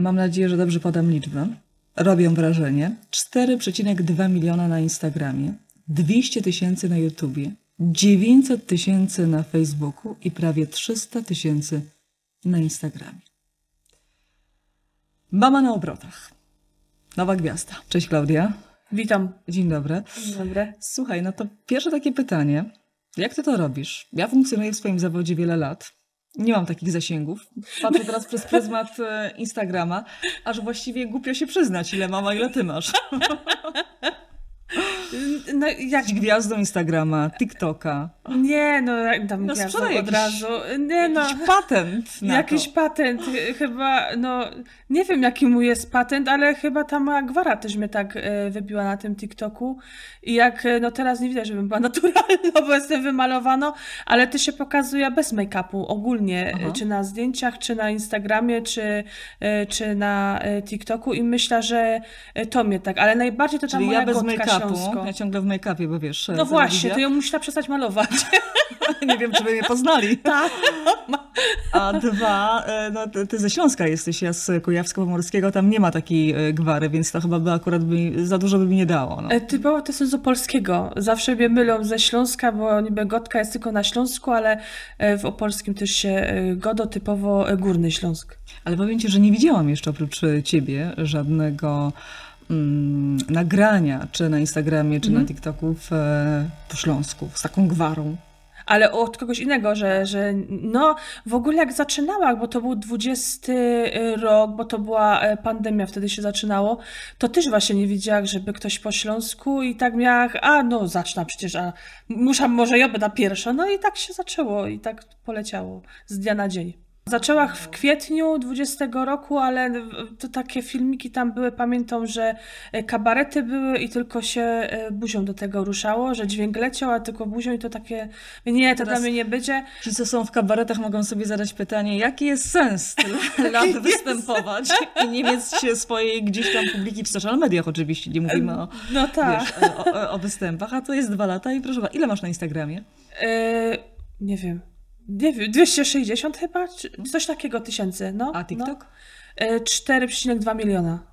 Mam nadzieję, że dobrze podam liczbę. Robią wrażenie. 4,2 miliona na Instagramie, 200 tysięcy na YouTubie, 900 tysięcy na Facebooku i prawie 300 tysięcy na Instagramie. Mama na obrotach. Nowa gwiazda. Cześć Klaudia. Witam. Dzień dobry. Dzień dobry. Słuchaj, no to pierwsze takie pytanie. Jak ty to robisz? Ja funkcjonuję w swoim zawodzie wiele lat. Nie mam takich zasięgów. Patrzę teraz przez pryzmat e, Instagrama, aż właściwie głupio się przyznać, ile mama, ile ty masz. No, jak... Gwiazdą Instagrama, TikToka. Nie, no tam No, gwiazdą od jakiś- razu. Nie no, Jakiś patent na jakiś to. patent. Chyba, no, nie wiem jaki mu jest patent, ale chyba ta moja gwara też mnie tak e, wybiła na tym TikToku. I jak, e, no teraz nie widać, żebym była naturalna, bo jestem wymalowana, ale to się pokazuje bez make-upu ogólnie, Aha. czy na zdjęciach, czy na Instagramie, czy, e, czy na TikToku i myślę, że to mnie tak, ale najbardziej to ta Czyli moja ja bez gotka śląsko. Ja ciągle w make-upie, bo wiesz... No właśnie, to ją musiała przestać malować. Nie wiem, czy by mnie poznali. Tak. A dwa, e, no ty- ze Śląska jesteś, ja z Kujawsko-Pomorskiego, tam nie ma takiej e, gwary, więc to chyba by akurat by, za dużo by mi nie dało. No. E, Typowo to są z opolskiego. Zawsze mnie mylą ze Śląska, bo niby Gotka jest tylko na Śląsku, ale w opolskim też się Godo, typowo Górny Śląsk. Ale powiem ci, że nie widziałam jeszcze oprócz ciebie żadnego mm, nagrania, czy na Instagramie, czy Mhm. na TikToku w, e, po Śląsku, z taką gwarą. Ale od kogoś innego, że, że no w ogóle jak zaczynała, bo to był 20 rok, bo to była e, pandemia, wtedy się zaczynało, to też właśnie nie widziałam, żeby ktoś po Śląsku i tak miała, a no zacznę przecież, a muszę, może ja będę pierwsza. No i tak się zaczęło i tak poleciało z dnia na dzień. Zaczęła w kwietniu 20 roku, ale to takie filmiki tam były, pamiętam, że e, kabarety były i tylko się e, buzią do tego ruszało, że dźwięk leciał, a tylko buzią i to takie, nie, to Teraz- dla mnie nie będzie. Ci, co są w kabaretach, mogą sobie zadać pytanie, jaki jest sens tyle lat występować i nie mieć się swojej gdzieś tam publiki w social mediach oczywiście, nie mówimy o, No tak. wiesz, o, o, o występach, a to jest dwa lata i proszę, ile masz na Instagramie? E, nie wiem. Nie wiem, 260 chyba? Czy coś takiego tysięcy, no. A TikTok? No. E, 4,2 miliona.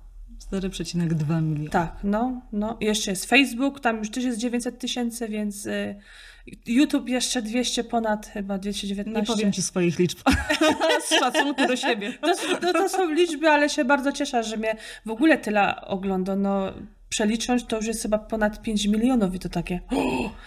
4,2 miliona. Tak, no, no. Jeszcze jest Facebook, tam już też jest 900 tysięcy, więc e, YouTube jeszcze 200 ponad, chyba 219. Nie powiem ci swoich liczb. Z szacunku do siebie. To, to, to są liczby, ale się bardzo cieszę, że mnie w ogóle tyle ogląda. No, przelicząc to już jest chyba ponad 5 milionów i to takie.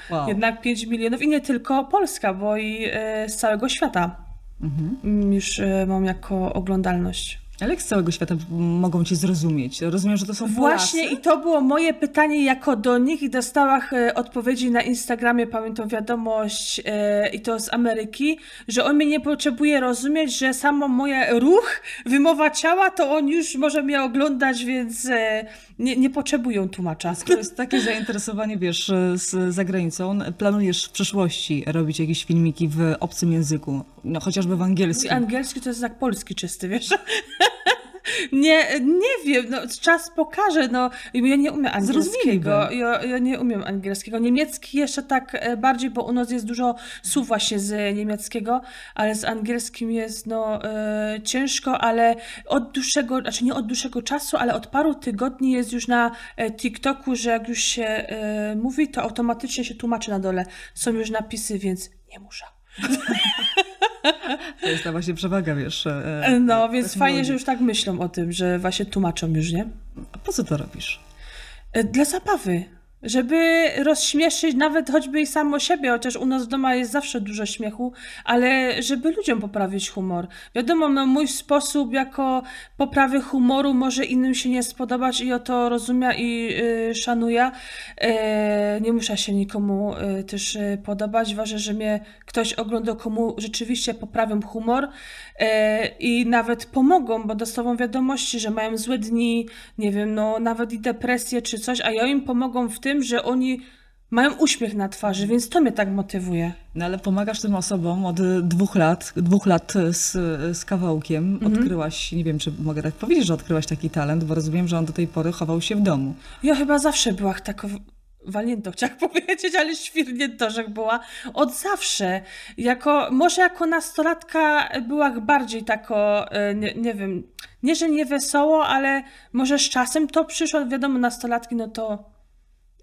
Wow. Jednak 5 milionów i nie tylko Polska, bo i e, z całego świata Mhm. mm, już e, mam jako oglądalność. Ale jak z całego świata mogą cię zrozumieć? Rozumiem, że to są Właśnie Polacy? i to było moje pytanie jako do nich i dostałam e, odpowiedzi na Instagramie, pamiętam wiadomość e, i to z Ameryki, że on mnie nie potrzebuje rozumieć, że samo moje ruch, wymowa ciała, to on już może mnie oglądać, więc e, nie, nie potrzebują tłumacza. To jest takie zainteresowanie, wiesz, z zagranicą. Planujesz w przyszłości robić jakieś filmiki w obcym języku, no chociażby w angielskim. angielski to jest jak polski czysty, wiesz? Nie, nie wiem, no, czas pokaże, no, ja nie umiem angielskiego, ja, ja nie umiem angielskiego, niemiecki jeszcze tak e, bardziej, bo u nas jest dużo słów właśnie z niemieckiego, ale z angielskim jest, no, e, ciężko, ale od dłuższego, znaczy nie od dłuższego czasu, ale od paru tygodni jest już na e, TikToku, że jak już się e, mówi, to automatycznie się tłumaczy na dole, są już napisy, więc nie muszę. To jest ta właśnie przewaga, wiesz. e, No, więc technologii. fajnie, że już tak myślą o tym, że właśnie tłumaczą już, nie? A po co to robisz? E, Dla zabawy. Żeby rozśmieszyć nawet choćby i samo siebie, chociaż u nas w domu jest zawsze dużo śmiechu, ale żeby ludziom poprawić humor. Wiadomo, no mój sposób jako poprawy humoru może innym się nie spodobać i o to rozumie i y, szanuje. E, nie muszę się nikomu y, też y, podobać. Ważne, że mnie ktoś ogląda, komu rzeczywiście poprawią humor i nawet pomogą, bo dostają wiadomości, że mają złe dni, nie wiem, no nawet i depresję czy coś, a ja im pomogą w tym, że oni mają uśmiech na twarzy, więc to mnie tak motywuje. No ale pomagasz tym osobom od dwóch lat, dwóch lat z, z kawałkiem. Mhm. Odkryłaś, nie wiem, czy mogę tak powiedzieć, że odkryłaś taki talent, bo rozumiem, że on do tej pory chował się w domu. Ja chyba zawsze była taką, walnięto, chciałam powiedzieć, ale świrniętorzek była od zawsze. Jako, może jako nastolatka była bardziej tako, e, nie, nie wiem, nie, że nie wesoło, ale może z czasem to przyszło, wiadomo, nastolatki, no to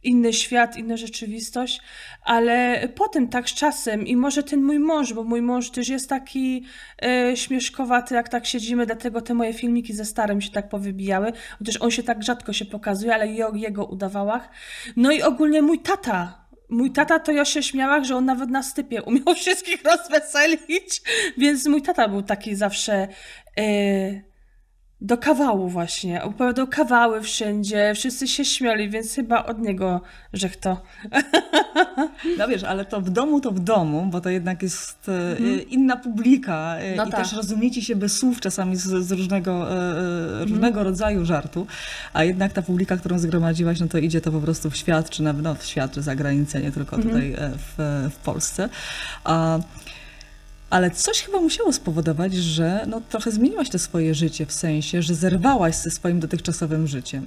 inny świat, inna rzeczywistość, ale potem tak z czasem i może ten mój mąż, bo mój mąż też jest taki e, śmieszkowaty, jak tak siedzimy, dlatego te moje filmiki ze starym się tak powybijały, chociaż on się tak rzadko się pokazuje, ale i o jego udawałach. No i ogólnie mój tata, Mój tata to ja się śmiałam, że on nawet na stypie umiał wszystkich rozweselić, więc mój tata był taki zawsze e, do kawału właśnie. Opowiadał kawały wszędzie, wszyscy się śmiali, więc chyba od niego że to. No wiesz, ale to w domu to w domu, bo to jednak jest mhm. inna publika e, no i tak. też rozumiecie się bez słów czasami z, z różnego, e, mhm. różnego rodzaju żartu, a jednak ta publika, którą zgromadziłaś, no to idzie to po prostu w świat, czy nawet no, w świat, czy za granicę, nie tylko mhm. tutaj w, w Polsce. A ale coś chyba musiało spowodować, że no, trochę zmieniłaś to swoje życie, w sensie, że zerwałaś ze swoim dotychczasowym życiem.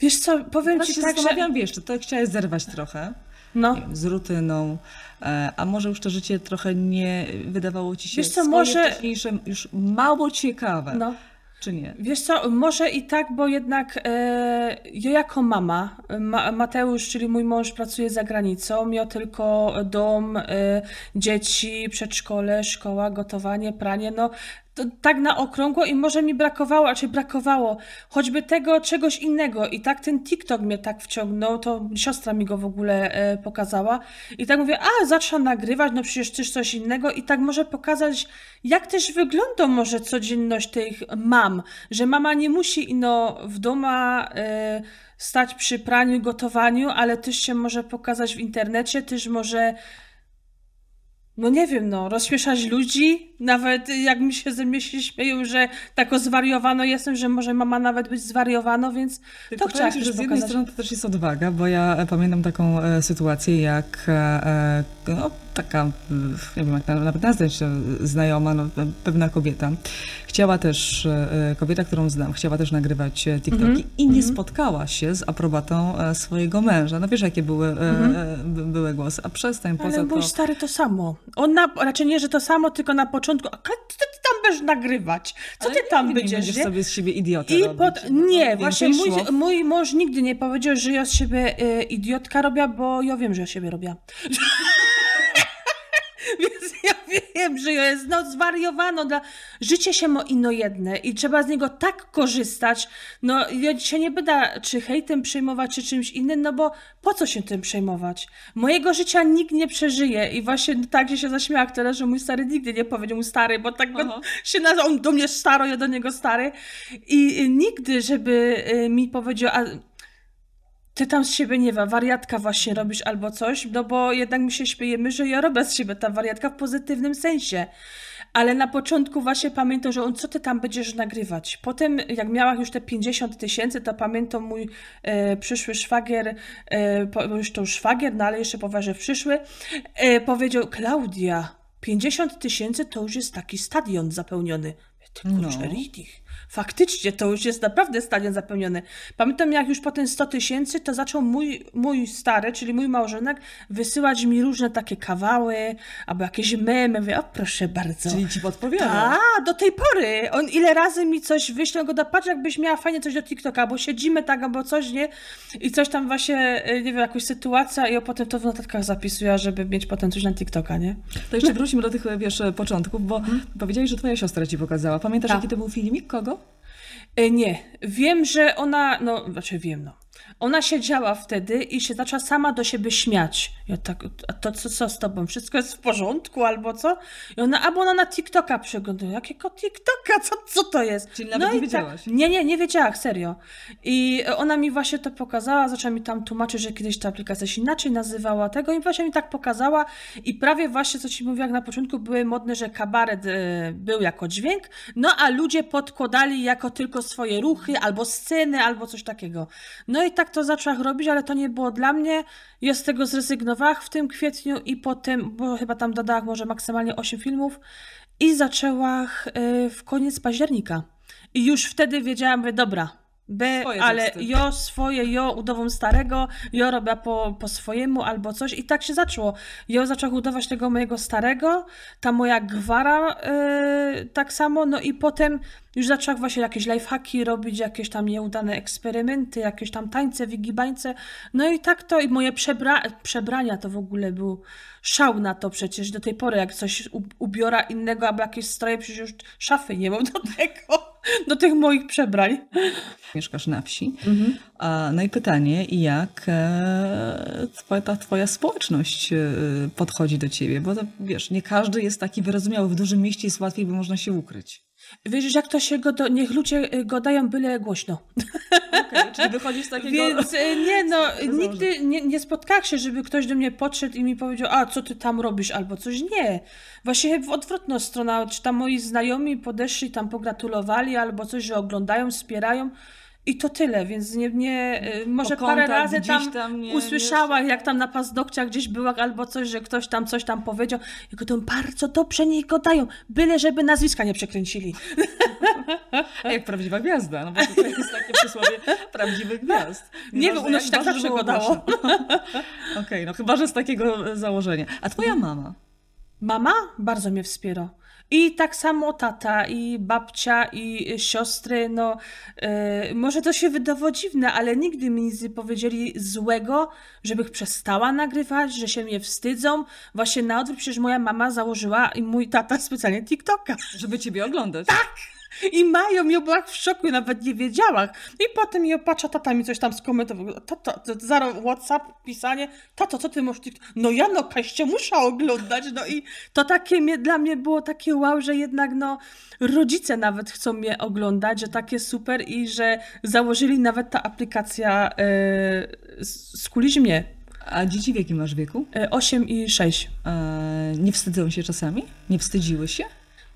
Wiesz co, powiem no ci się tak, że... wiesz, to chciałaś zerwać trochę no. Wiem, z rutyną, e, a może już to życie trochę nie wydawało ci się wiesz co, może... wcześniejsze już mało ciekawe. No czy nie? Wiesz co, może i tak, bo jednak e, ja jako mama, Ma, Mateusz, czyli mój mąż pracuje za granicą, miał tylko dom, e, dzieci, przedszkole, szkoła, gotowanie, pranie, no to, tak na okrągło i może mi brakowało, a czy brakowało choćby tego czegoś innego. I tak ten TikTok mnie tak wciągnął, to siostra mi go w ogóle e, pokazała. I tak mówię, a zacznę nagrywać, no przecież też coś innego. I tak może pokazać, jak też wygląda może codzienność tych mam, że mama nie musi ino w domu e, stać przy praniu, gotowaniu, ale też się może pokazać w internecie, też może no nie wiem, no, rozśmieszać ludzi, nawet jak mi się ze mnie się śmieją, że tak zwariowano jestem, że może mama nawet być zwariowano, więc Tylko to chciałam że z jednej pokazać. strony to też jest odwaga, bo ja pamiętam taką e, sytuację, jak e, e no, taka, nie wiem jak nawet nazwać, znajoma, no, pewna kobieta, chciała też, e, kobieta, którą znam, chciała też nagrywać e, TikToki mm -hmm. i nie mm -hmm. spotkała się z aprobatą e, swojego męża. No wiesz, jakie były, mm -hmm. były głosy, a przestań, po Ale co mój to... stary to samo. On na, raczej nie, że to samo, tylko na początku, a ty, ty tam będziesz nagrywać? Co Ale ty tam nie, będziesz? Nie sobie z siebie idiotę I pod... Nie, właśnie mój, mój mąż nigdy nie powiedział, że ja z siebie y, idiotka robię, bo ja wiem, że ja siebie robię. Wiem, że jest no, zwariowano. Dla... Życie się ma ino jedne i trzeba z niego tak korzystać. No, ja się nie będę czy hejtem przejmować, czy czymś innym, no bo po co się tym przejmować? Mojego życia nikt nie przeżyje i właśnie tak się zaśmiała tyle, że mój stary nigdy nie powiedział mu stary, bo tak się nazywa, on do mnie staro, ja do niego stary. I, i nigdy, żeby y, mi powiedział, a ty tam z siebie, nie wiem, wariatka właśnie robisz albo coś, no bo jednak my się śmiejemy, że ja robię z siebie ta wariatka w pozytywnym sensie. Ale na początku właśnie pamiętam, że on, co ty tam będziesz nagrywać? Potem, jak miała już te 50 tysięcy, to pamiętam mój e, przyszły szwagier, e, po, już to szwagier, no ale jeszcze poważnie przyszły, e, powiedział, Klaudia, 50 tysięcy to już jest taki stadion zapełniony. Ty kurczę, no faktycznie to już jest naprawdę stadion zapełniony. Pamiętam, jak już po ten 100 tysięcy, to zaczął mój, mój stary, czyli mój małżonek, wysyłać mi różne takie kawały, albo jakieś memy. Mówię, o proszę bardzo. Czyli ci podpowiada. A, do tej pory. On ile razy mi coś wyśle, go da, patrz, jakbyś miała fajnie coś do TikToka, bo siedzimy tak, albo coś, nie? I coś tam właśnie, y, nie wiem, jakąś sytuacja i potem to w notatkach zapisuję, żeby mieć potem coś na TikToka, nie? To jeszcze wróćmy do tych, wiesz, początków, bo hmm? powiedziałeś, że twoja siostra ci pokazała. Pamiętasz, Ta. jaki to był filmik? Kogo? E, nie. Wiem, że ona, no, znaczy wiem, no. Ona siedziała wtedy i się zaczęła sama do siebie śmiać. Ja tak, a to co, co z tobą? Wszystko jest w porządku albo co? I ona, albo ona na TikToka przegląda. Jakiego TikToka? Co, co to jest? Czyli nawet no nie tak- wiedziałaś? Tak, nie, nie, nie wiedziałam, serio. I ona mi właśnie to pokazała, zaczęła mi tam tłumaczyć, że kiedyś ta aplikacja się inaczej nazywała tego i właśnie mi tak pokazała i prawie właśnie, co ci mówiłam na początku, były modne, że kabaret y, był jako dźwięk, no a ludzie podkładali jako tylko swoje ruchy albo sceny, albo coś takiego. No i tak to zaczęłam robić, ale to nie było dla mnie. Ja z tego zrezygnowałam w tym kwietniu i potem, bo chyba tam dodałam może maksymalnie 8 filmów i zaczęłam y, w koniec października. I już wtedy wiedziałam, że dobra, B, Swoje ale teksty. jo swoje, jo udową starego, jo robię po, po swojemu albo coś i tak się zaczęło. Jo zaczęła udawać tego mojego starego, ta moja gwara e, tak samo, no i potem już zaczęła właśnie jakieś lifehacki robić, jakieś tam nieudane eksperymenty, jakieś tam tańce, wygibańce, no i tak to i moje przebra przebrania to w ogóle był szał na to przecież do tej pory, jak coś ubiora innego albo jakieś stroje, przecież już szafy nie mam do tego, do tych moich przebrań. Mieszkasz na wsi. A, no i pytanie, jak e, ta twoja społeczność e, podchodzi do ciebie? Bo to, wiesz, nie każdy jest taki wyrozumiały. W dużym mieście jest łatwiej, bo można się ukryć. Wiesz, jak to się go do, niech ludzie y, gadają byle głośno. Okay, czyli wychodzisz z takiego... Więc y, nie no, nigdy nie, nie spotkałam się, żeby ktoś do mnie podszedł i mi powiedział, a co ty tam robisz albo coś. Nie. Właśnie w odwrotną stronę, czy tam moi znajomi podeszli, tam pogratulowali albo coś, że oglądają, wspierają. I to tyle, więc nie, nie y, może O parę kontakt razy tam, tam nie- usłyszała, nie- jak tam na paznokciach gdzieś była albo coś, że ktoś tam coś tam powiedział. I go to bardzo dobrze niech go dają, byle żeby nazwiska nie przekręcili. Jak prawdziwa gwiazda, no bo to jest takie przysłowie prawdziwych gwiazd. Nie wiem, Nieważne, u nas się tak zawsze gadało. Okej, no chyba, że z takiego założenia. A twoja mama? Mama bardzo mnie wspiera. I tak samo tata, i babcia, i siostry, no yy, może to się wydawało dziwne, ale nigdy mi nic nie powiedzieli złego, żebych przestała nagrywać, że się mnie wstydzą. Właśnie na odwrót, przecież moja mama założyła i mój tata specjalnie TikToka. Żeby ciebie oglądać. I mają, ja była w szoku, nawet nie wiedziała. I potem ją patrzę, tata mi coś tam skomentował. Tato, to- zaraz WhatsApp, pisanie, tato, co ty możesz... No ja no, Kaście muszę oglądać. No i to takie dla mnie było takie wow, że jednak no rodzice nawet chcą mnie oglądać, że takie super i że założyli nawet ta aplikacja e, skuliś mnie. A dzieci w jakim masz wieku? E, 8 i 6. E, nie wstydzą się czasami? Nie wstydziły się?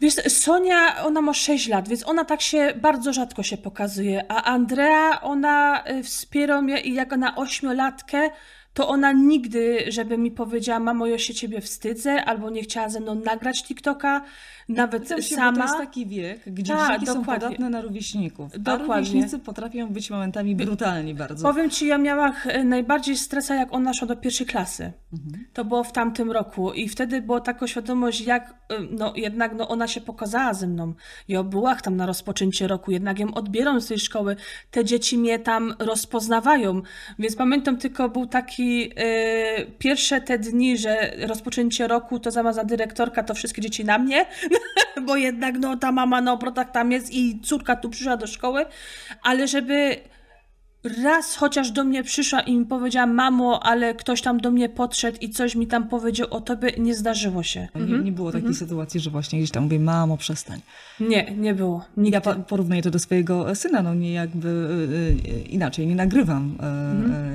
Wiesz, Sonia, ona ma 6 lat, więc ona tak się bardzo rzadko się pokazuje, a Andrea, ona y, wspiera mnie i jak na ośmiolatkę, to ona nigdy, żeby mi powiedziała, mamo, ja się ciebie wstydzę, albo nie chciała ze mną nagrać TikToka, nawet sama. Bo to jest taki wiek, gdzie Tak, dzieciaki są dokładnie. podatne na rówieśników. A Dokładnie. rówieśnicy potrafią być momentami brutalni bardzo. Powiem ci, ja miałam e, najbardziej stresa, jak ona szła do pierwszej klasy. Mhm. To było w tamtym roku i wtedy była taka świadomość, jak e, no jednak no, ona się pokazała ze mną. Ja była tam na rozpoczęcie roku, jednak ją odbieram z tej szkoły. Te dzieci mnie tam rozpoznawają. Więc pamiętam tylko był taki e, pierwsze te dni, że rozpoczęcie roku to zamiast na dyrektorka, to wszystkie dzieci na mnie, bo jednak no ta mama na obrotach tam jest i córka tu przyszła do szkoły, ale żeby raz chociaż do mnie przyszła i mi powiedziała, mamo, ale ktoś tam do mnie podszedł i coś mi tam powiedział o tobie, nie zdarzyło się. Nie, nie było takiej sytuacji, że właśnie gdzieś tam mówię, mamo, przestań. Nie, nie było. Nigdy. Ja porównuję to do swojego syna, no nie jakby y, y, inaczej, nie nagrywam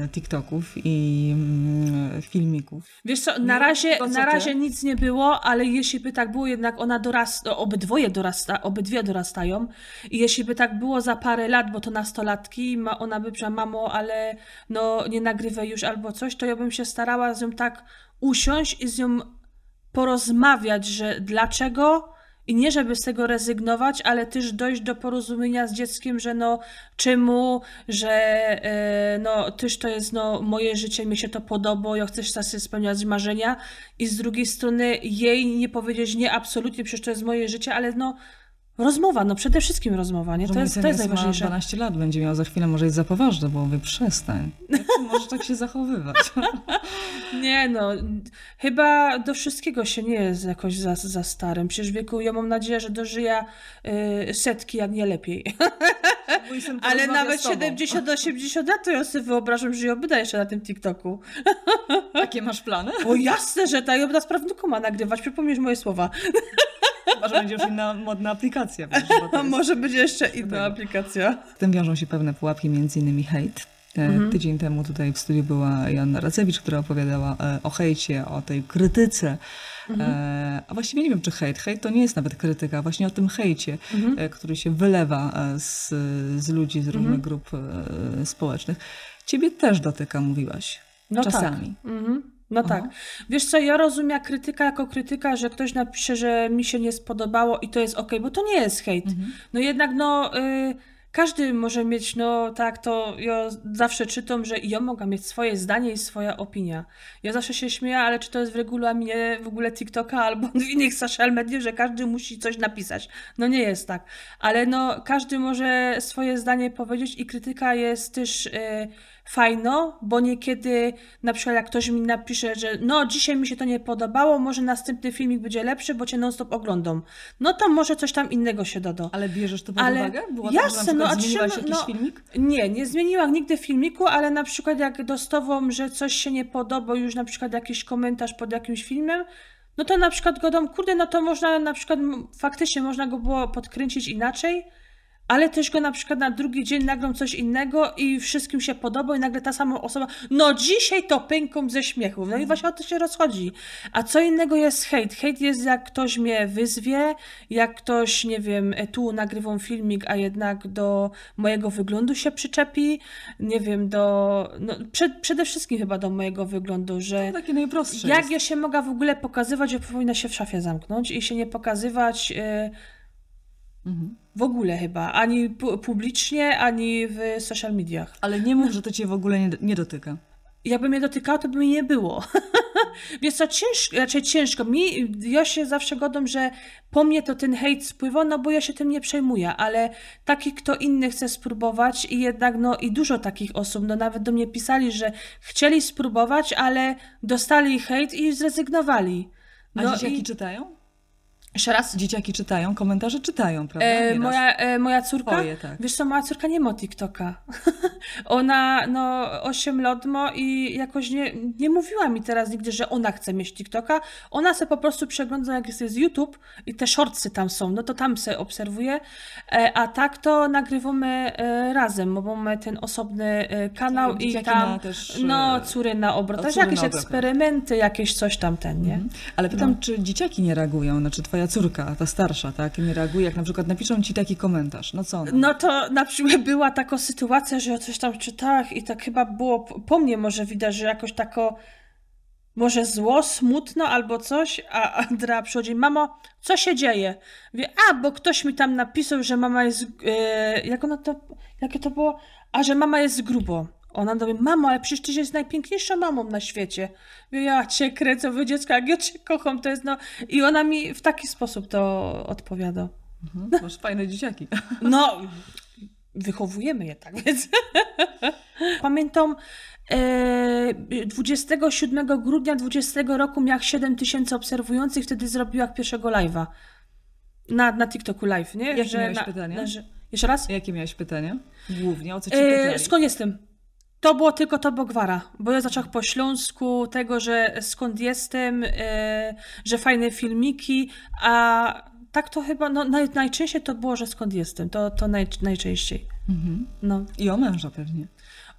y, TikToków i mm, filmików. Wiesz co, na Nie, razie, co na ty? razie nic nie było, ale jeśli by tak było, jednak ona dorasta, obydwoje dorasta, obydwie dorastają i jeśli by tak było za parę lat, bo to nastolatki, ma, ona by powiedziała, mamo, ale no nie nagrywaj już albo coś, to ja bym się starała z nią tak usiąść i z nią porozmawiać, że dlaczego i nie żeby z tego rezygnować, ale też dojść do porozumienia z dzieckiem, że no czemu, że e, no też to jest no moje życie, mi się to podoba, ja chcę sobie spełniać marzenia. I z drugiej strony jej nie powiedzieć nie absolutnie, przecież to jest moje życie, ale no rozmowa, no przede wszystkim rozmowa, nie? To jest, to jest ma najważniejsze. 12 lat, będzie miał za chwilę, może jest za poważny, bo mówię, przestań. Jak możesz tak się zachowywać? Nie no, chyba do wszystkiego się nie jest jakoś za, za starym. Przecież w wieku ja mam nadzieję, że dożyję y, setki, jak nie lepiej. Ale nawet z tobą. 70-80 lat to ja sobie wyobrażam, że ja będę jeszcze na tym TikToku. Jakie masz plany? O jasne, że ja będę z prawnuką ma nagrywać, przypomnisz moje słowa. Chyba, że będzie już inna modna aplikacja. Wiesz, jest... może będzie jeszcze inna aplikacja. Z tym wiążą się pewne pułapki, między innymi hejt. E, Mhm. Tydzień temu tutaj w studiu była Joanna Racewicz, która opowiadała e, o hejcie, o tej krytyce. Mhm. E, A właściwie nie wiem, czy hejt. Hejt to nie jest nawet krytyka, właśnie o tym hejcie, Mhm. który się wylewa z, z ludzi, z różnych grup społecznych. Ciebie też dotyka, mówiłaś. No Czasami. tak. No Aha. tak. Wiesz co, ja rozumiem krytyka jako krytyka, że ktoś napisze, że mi się nie spodobało i to jest okej, bo to nie jest hejt. Mhm. No jednak no... Y każdy może mieć, no tak, to ja zawsze czytam, że ja mogę mieć swoje zdanie i swoja opinia. Ja zawsze się śmieję, ale czy to jest w regulaminie w ogóle TikToka albo w innych social mediach, że każdy musi coś napisać. No nie jest tak. Ale no każdy może swoje zdanie powiedzieć i krytyka jest też... Yy, fajno, bo niekiedy na przykład jak ktoś mi napisze, że no dzisiaj mi się to nie podobało, może następny filmik będzie lepszy, bo cię non-stop oglądam. No to może coś tam innego się doda. Ale bierzesz to pod Ale uwagę? Było jasne, no, a jakiś no, filmik? Nie, nie zmieniłam nigdy filmiku, ale na przykład jak dostawam, że coś się nie podoba, już na przykład jakiś komentarz pod jakimś filmem, no to na przykład go dam, kurde, no to można na przykład, faktycznie można go było podkręcić inaczej, ale też go na przykład na drugi dzień nagram coś innego i wszystkim się podoba i nagle ta sama osoba, no dzisiaj to pęką ze śmiechu. No i właśnie o to się rozchodzi. A co innego jest hejt. Hejt jest jak ktoś mnie wyzwie, jak ktoś, nie wiem, tu nagrywam filmik, a jednak do mojego wyglądu się przyczepi, nie wiem, do, no, przed, przede wszystkim chyba do mojego wyglądu, że To takie najprostsze jak jest. ja się mogę w ogóle pokazywać, że powinna się w szafie zamknąć i się nie pokazywać e, Mhm. w ogóle chyba, ani pu- publicznie, ani w social mediach. Ale nie mów, że to cię w ogóle nie, nie dotyka. Jakby mnie dotykało, to by mi nie było. Więc to ciężko, raczej ciężko. Mi, ja się zawsze godzę, że po mnie to ten hejt spływa, no bo ja się tym nie przejmuję, ale taki kto inny chce spróbować i jednak, no i dużo takich osób, no nawet do mnie pisali, że chcieli spróbować, ale dostali hejt i zrezygnowali. A No dzieciaki i... czytają? Jeszcze raz? Dzieciaki czytają, komentarze czytają, prawda? E, moja, e, moja córka? Twoje, tak. Wiesz co, moja córka nie ma TikToka. ona, no, 8 lat ma i jakoś nie, nie mówiła mi teraz nigdy, że ona chce mieć TikToka. Ona se po prostu przegląda, jak jest, jest YouTube i te shortsy tam są, no to tam se obserwuje. E, a tak to nagrywamy e, razem, bo mamy ten osobny e, kanał Tak, i dzieciaki tam, też, no, e, córy na obrot, też jakieś eksperymenty, jakieś coś tam ten, nie? Ale pytam, czy dzieciaki nie reagują? Znaczy twoja córka, ta starsza, tak? Nie reaguje, jak na przykład napiszą ci taki komentarz. No co ona? No to na przykład była taka sytuacja, że ja coś tam czytałam i tak chyba było po- mnie może widać, że jakoś tako może zło, smutno albo coś, a Andrea przychodzi, mamo, co się dzieje? Wie, a, bo ktoś mi tam napisał, że mama jest, e, jak ona to, jakie to było? A, że mama jest grubo. Ona do mnie, mamo, ale przecież ty jest najpiękniejszą mamą na świecie. Wie, ja cię kręcę, wy dziecko, jak ja cię kocham, to jest no... I ona mi w taki sposób to odpowiada. Mhm, masz fajne dzieciaki. No, wychowujemy je tak, więc. Pamiętam, e, 27 grudnia 20 roku miała 7 tysięcy obserwujących, wtedy zrobiła pierwszego live'a. Na, na TikToku live, nie? Jakie miałeś na, pytanie? na, że, jeszcze raz? Jakie miałeś pytanie? Głównie, o co ci E, pytali? skąd jestem? To było tylko to Bogwara, bo ja zaczęłam po śląsku, tego, że skąd jestem, e, że fajne filmiki, a tak to chyba, no naj, najczęściej to było, że skąd jestem, to, to naj, najczęściej. Mhm. No. I o męża pewnie.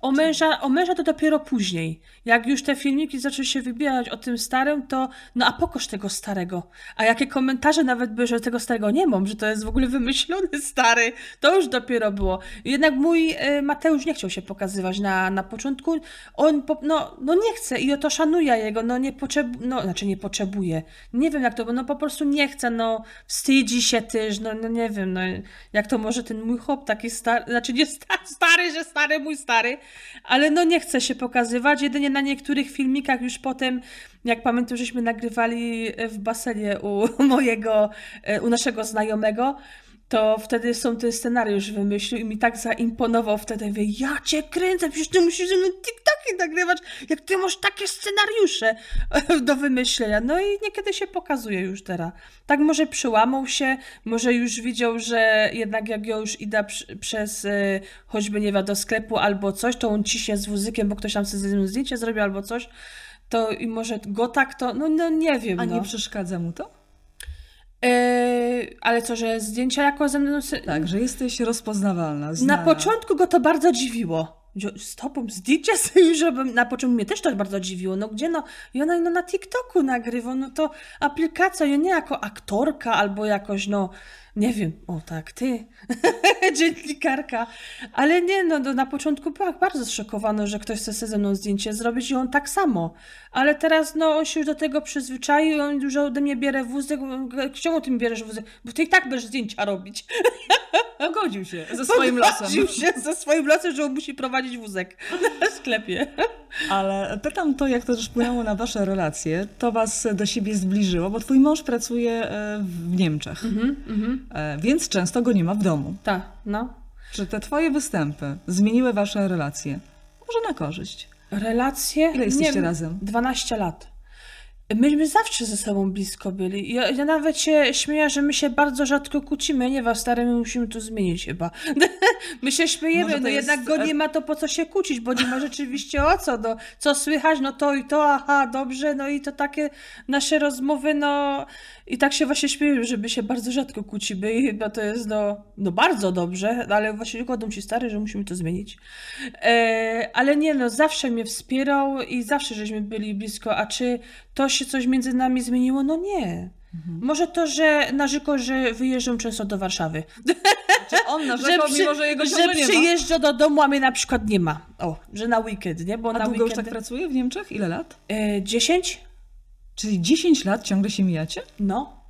O męża, o męża to dopiero później. Jak już te filmiki zaczęły się wybijać o tym starym, to no a pokoż tego starego. A jakie komentarze nawet były, że tego starego nie mam, że to jest w ogóle wymyślony stary. To już dopiero było. Jednak mój e, Mateusz nie chciał się pokazywać na, na początku. On po, no, no nie chce i o to szanuje jego, no nie potrzebuje, no znaczy nie potrzebuje. Nie wiem jak to, bo no po prostu nie chce, no wstydzi się też, no, no nie wiem, no jak to może ten mój chłop taki stary, znaczy nie sta, stary, że stary, mój stary, ale no nie chce się pokazywać, jedynie na niektórych filmikach już potem, jak pamiętam, żeśmy nagrywali w basenie u mojego, e, u naszego znajomego, to wtedy są ten scenariusz wymyślił i mi tak zaimponował wtedy, mówię, ja cię kręcę, przecież ty musisz ze mną TikToki nagrywać, jak ty masz takie scenariusze do wymyślenia. No i niekiedy się pokazuje już teraz. Tak może przyłamał się, może już widział, że jednak jak ja już idę przez e, choćby, nie wiem, do sklepu albo coś, to on ciśnie z wózykiem, bo ktoś tam sobie ze mną zdjęcie zrobił albo coś, to i może go tak to, no, no nie wiem, A no. nie przeszkadza mu to? Yy, ale co, że zdjęcia jako ze mną... Tak, że jesteś rozpoznawalna, Na znana. początku go to bardzo dziwiło. Tobą zdjęcia sobie robię. Na początku mnie też to bardzo dziwiło. No gdzie no? I ona no, na TikToku nagrywa, no to aplikacja, ja nie jako aktorka albo jakoś, no nie wiem, o tak, ty, dziennikarka. Ale nie, no, no na początku była bardzo zszokowana, że ktoś chce ze mną zdjęcie zrobić i on tak samo. Ale teraz, no, on się już do tego przyzwyczaił i on dużo ode mnie bierze wózek. Czemu ty mi bierzesz wózek? Bo ty i tak będziesz zdjęcia robić. Pogodził się ze swoim losem. Pogodził się ze swoim losem, że on musi prowadzić wózek na sklepie. Ale pytam to, jak to też wpłynęło na wasze relacje. To was do siebie zbliżyło, bo twój mąż pracuje e, w Niemczech, Mhm, e, więc często go nie ma w domu. Tak, no. Czy te twoje występy zmieniły wasze relacje? Może na korzyść. Relacje? Ile jesteście wiem, razem? 12 lat. Myśmy zawsze ze sobą blisko byli. Ja, ja nawet się śmieję, że my się bardzo rzadko kłócimy. Nie was, stary, my musimy to zmienić chyba. my się śmiejemy, no jest- jednak go nie ma, to po co się kłócić, bo nie ma rzeczywiście o co. No, co słychać, no to i to, aha, dobrze, no i to takie nasze rozmowy, no i tak się właśnie śmiejemy, żeby się bardzo rzadko kłócimy i chyba to jest, no, no bardzo dobrze, ale właśnie kładą ci stary, że musimy to zmienić. E, ale nie no, zawsze mnie wspierał i zawsze żeśmy byli blisko, a czy to się coś między nami zmieniło? No nie. Może to, że narzekał, że wyjeżdżam często do Warszawy. Czy on narzekał, przy- mimo że jego że nie przyjeżdża do domu, a mnie na przykład nie ma. O, że na weekend, nie? Bo A na długo już weekend... tak pracuje w Niemczech? Ile lat? e, 10? Czyli 10 lat ciągle się mijacie? No.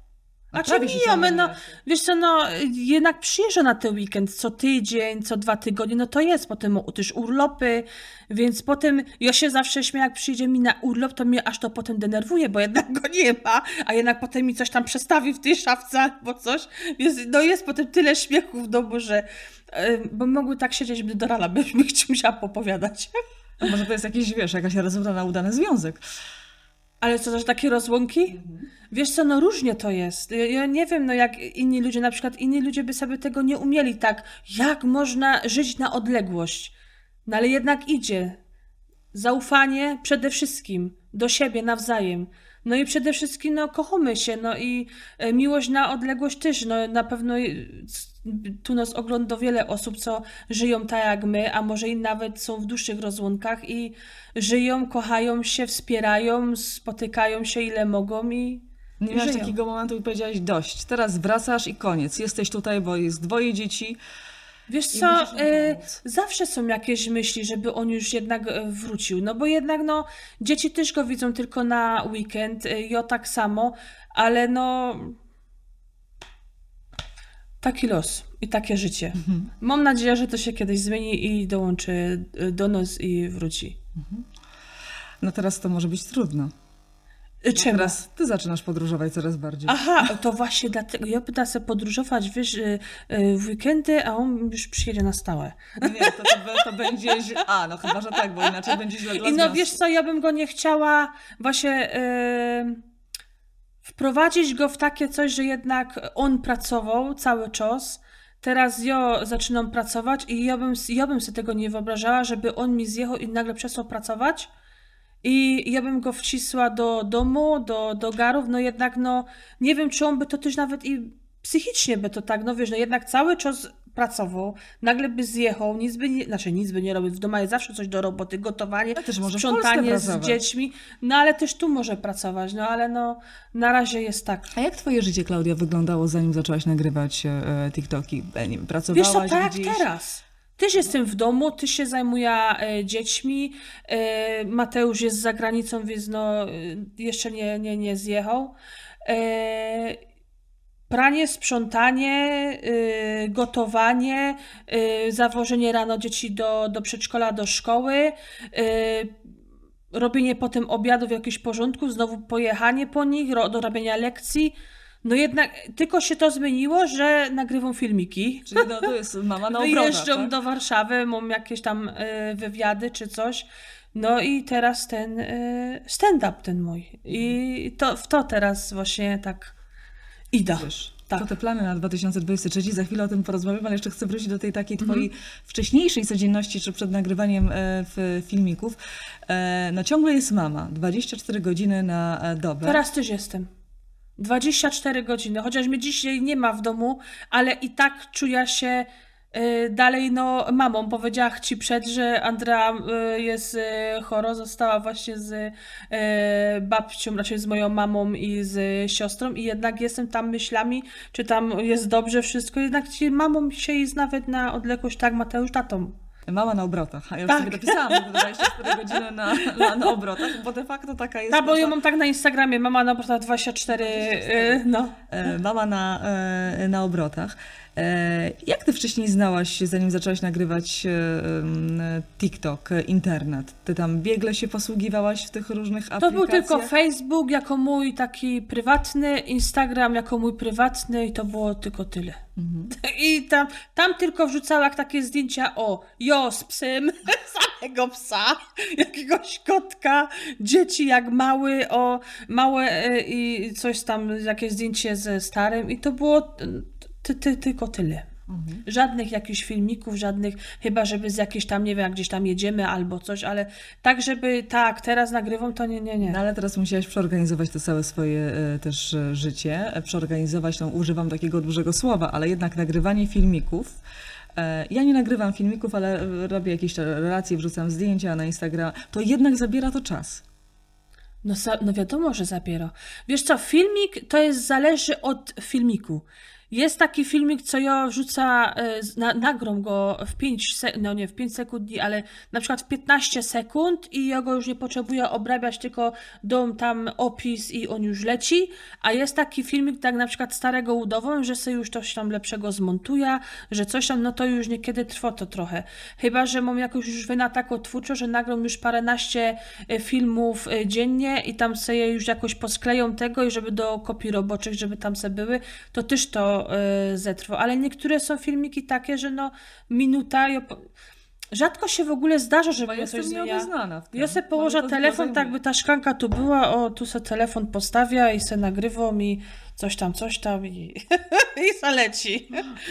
A A czy prawie się mijamy, no, wiesz co, no, jednak przyjeżdża na ten weekend co tydzień, co dwa tygodnie, no to jest potem też urlopy, więc potem ja się zawsze śmieję, jak przyjdzie mi na urlop, to mnie aż to potem denerwuje, bo jednak go nie ma, a jednak potem mi coś tam przestawi w tej szafce albo coś, więc no jest potem tyle śmiechu w domu, że, bo mogły tak siedzieć do rana, byśmy musiała popowiadać. A może to jest jakiś, wiesz, jakaś rezultat na udany związek? Ale co, że takie rozłąki? Wiesz co, no różnie to jest. Ja, ja nie wiem, no jak inni ludzie, na przykład inni ludzie by sobie tego nie umieli tak. Jak można żyć na odległość? No ale jednak idzie. Zaufanie przede wszystkim do siebie nawzajem. No i przede wszystkim, no, kochamy się, no i e, miłość na odległość też, no na pewno e, tu nas ogląda wiele osób, co żyją tak jak my, a może i nawet są w dłuższych rozłąkach i żyją, kochają się, wspierają, spotykają się ile mogą i Nie miałeś takiego momentu i powiedziałaś dość, teraz wracasz i koniec. Jesteś tutaj, bo jest dwoje dzieci. Wiesz co, pomóc. zawsze są jakieś myśli, żeby on już jednak e, wrócił, no bo jednak no, dzieci też go widzą tylko na weekend, ja tak samo, ale no taki los i takie życie. Mhm. Mam nadzieję, że to się kiedyś zmieni i dołączy e, do nas i wróci. No teraz to może być trudno. E, Czemu? Teraz ty zaczynasz podróżować coraz bardziej. Aha, to właśnie dlatego ja pytam sobie podróżować, wiesz, e, e, w weekendy, a on już przyjedzie na stałe. Nie, to, to, to będzie źle. A, no chyba, że tak, bo inaczej będzie źle dla I no wiesz co, ja bym go nie chciała właśnie yy, wprowadzić go w takie coś, że jednak on pracował cały czas. Teraz ja zaczynam pracować i ja bym, ja bym sobie tego nie wyobrażała, żeby on mi zjechał i nagle przestał pracować. I ja bym go wcisła do domu, do, do garów, no jednak no nie wiem, czy on by to też nawet i psychicznie by to tak, no wiesz, no jednak cały czas pracował, nagle by zjechał, nic by nie, znaczy nic by nie robił, w domu jest zawsze coś do roboty, gotowanie, Ale też może sprzątanie z dziećmi, no ale też tu może pracować, no ale no na razie jest tak. A jak twoje życie, Klaudia, wyglądało, zanim zaczęłaś nagrywać e, TikToki? E, nie wiem, Wiesz pracowałaś co, tak gdzieś? teraz. Też jestem w domu, ty się zajmuję e, dziećmi, e, Mateusz jest za granicą, więc no, e, jeszcze nie, nie, nie zjechał. Pranie, sprzątanie, gotowanie, zawożenie rano dzieci do, do przedszkola, do szkoły, robienie potem obiadów, jakichś porządków, znowu pojechanie po nich, do robienia lekcji. No jednak tylko się to zmieniło, że nagrywam filmiki. Czyli no, to jest mama na obroda, Wyjeżdżam tak? do Warszawy, mam jakieś tam y, wywiady czy coś. No i teraz ten y, stand-up ten mój. I to, w to teraz właśnie tak idę. Wiesz, Tak. To te plany na 2023, za chwilę o tym porozmawiamy, ale jeszcze chcę wrócić do tej takiej Mhm. twojej wcześniejszej codzienności, czy przed nagrywaniem e, w filmików. E, no ciągle jest mama, 24 godziny na e, dobę. Teraz też jestem. 24 godziny, chociaż mnie dzisiaj nie ma w domu, ale i tak czuję się y, dalej no mamą. Powiedziała ci przed, że Andrea y, jest y, chora, została właśnie z y, babcią, raczej z moją mamą i z siostrą i jednak jestem tam myślami, czy tam jest dobrze wszystko, jednak mamą się jest nawet na odległość, tak Mateusz tatą. Mama na obrotach. A ja już Tak. sobie dopisałam, że 24 godziny na, na, na obrotach, bo de facto taka jest... Tak, bo ja mam tak na Instagramie, mama na portal 24, y, no. E, Mama na, e, na obrotach. E, Jak ty wcześniej znałaś zanim zaczęłaś nagrywać e, TikTok, e, internet? Ty tam biegle się posługiwałaś w tych różnych To aplikacjach? był tylko Facebook jako mój taki prywatny, Instagram jako mój prywatny i to było tylko tyle. I tam, tam tylko wrzucała takie zdjęcia o jo z psem, samego psa, jakiegoś kotka, dzieci jak mały, o małe i coś tam, jakieś zdjęcie ze starym i to było ty, ty, tylko tyle. Żadnych jakichś filmików, żadnych, chyba żeby z jakiejś tam, nie wiem, gdzieś tam jedziemy albo coś, ale tak, żeby tak, teraz nagrywam, to nie, nie, nie. No ale teraz musiałaś przeorganizować to całe swoje e, też e, życie. E, Przeorganizować, no używam takiego dużego słowa, ale jednak nagrywanie filmików. Ja nie nagrywam filmików, ale robię jakieś relacje, wrzucam zdjęcia na Instagram. To jednak zabiera to czas. No, no wiadomo, że zabiera. Wiesz co, filmik to jest zależy od filmiku. Jest taki filmik, co ja wrzuca, e, na, nagrom go w 5, se, no nie w 5 sekund, ale na przykład w 15 sekund i ja go już nie potrzebuję obrabiać, tylko dom tam opis i on już leci. A jest taki filmik, tak na przykład starego udową, że sobie już coś tam lepszego zmontuje, że coś tam, no to już niekiedy trwa to trochę. Chyba, że mam jakoś już wyna taką twórczo, że nagram już paręnaście e, filmów e, dziennie i tam sobie już jakoś poskleją tego i żeby do kopii roboczych, żeby tam se były, to też to e, zetrwa. Ale niektóre są filmiki takie, że no minuta i op- Rzadko się w ogóle zdarza, żeby Bo ja coś zmienia. Ja Bo położę telefon, tak by ta szklanka tu była, o tu se telefon postawia i se nagrywam i coś tam, coś tam i, i zaleci.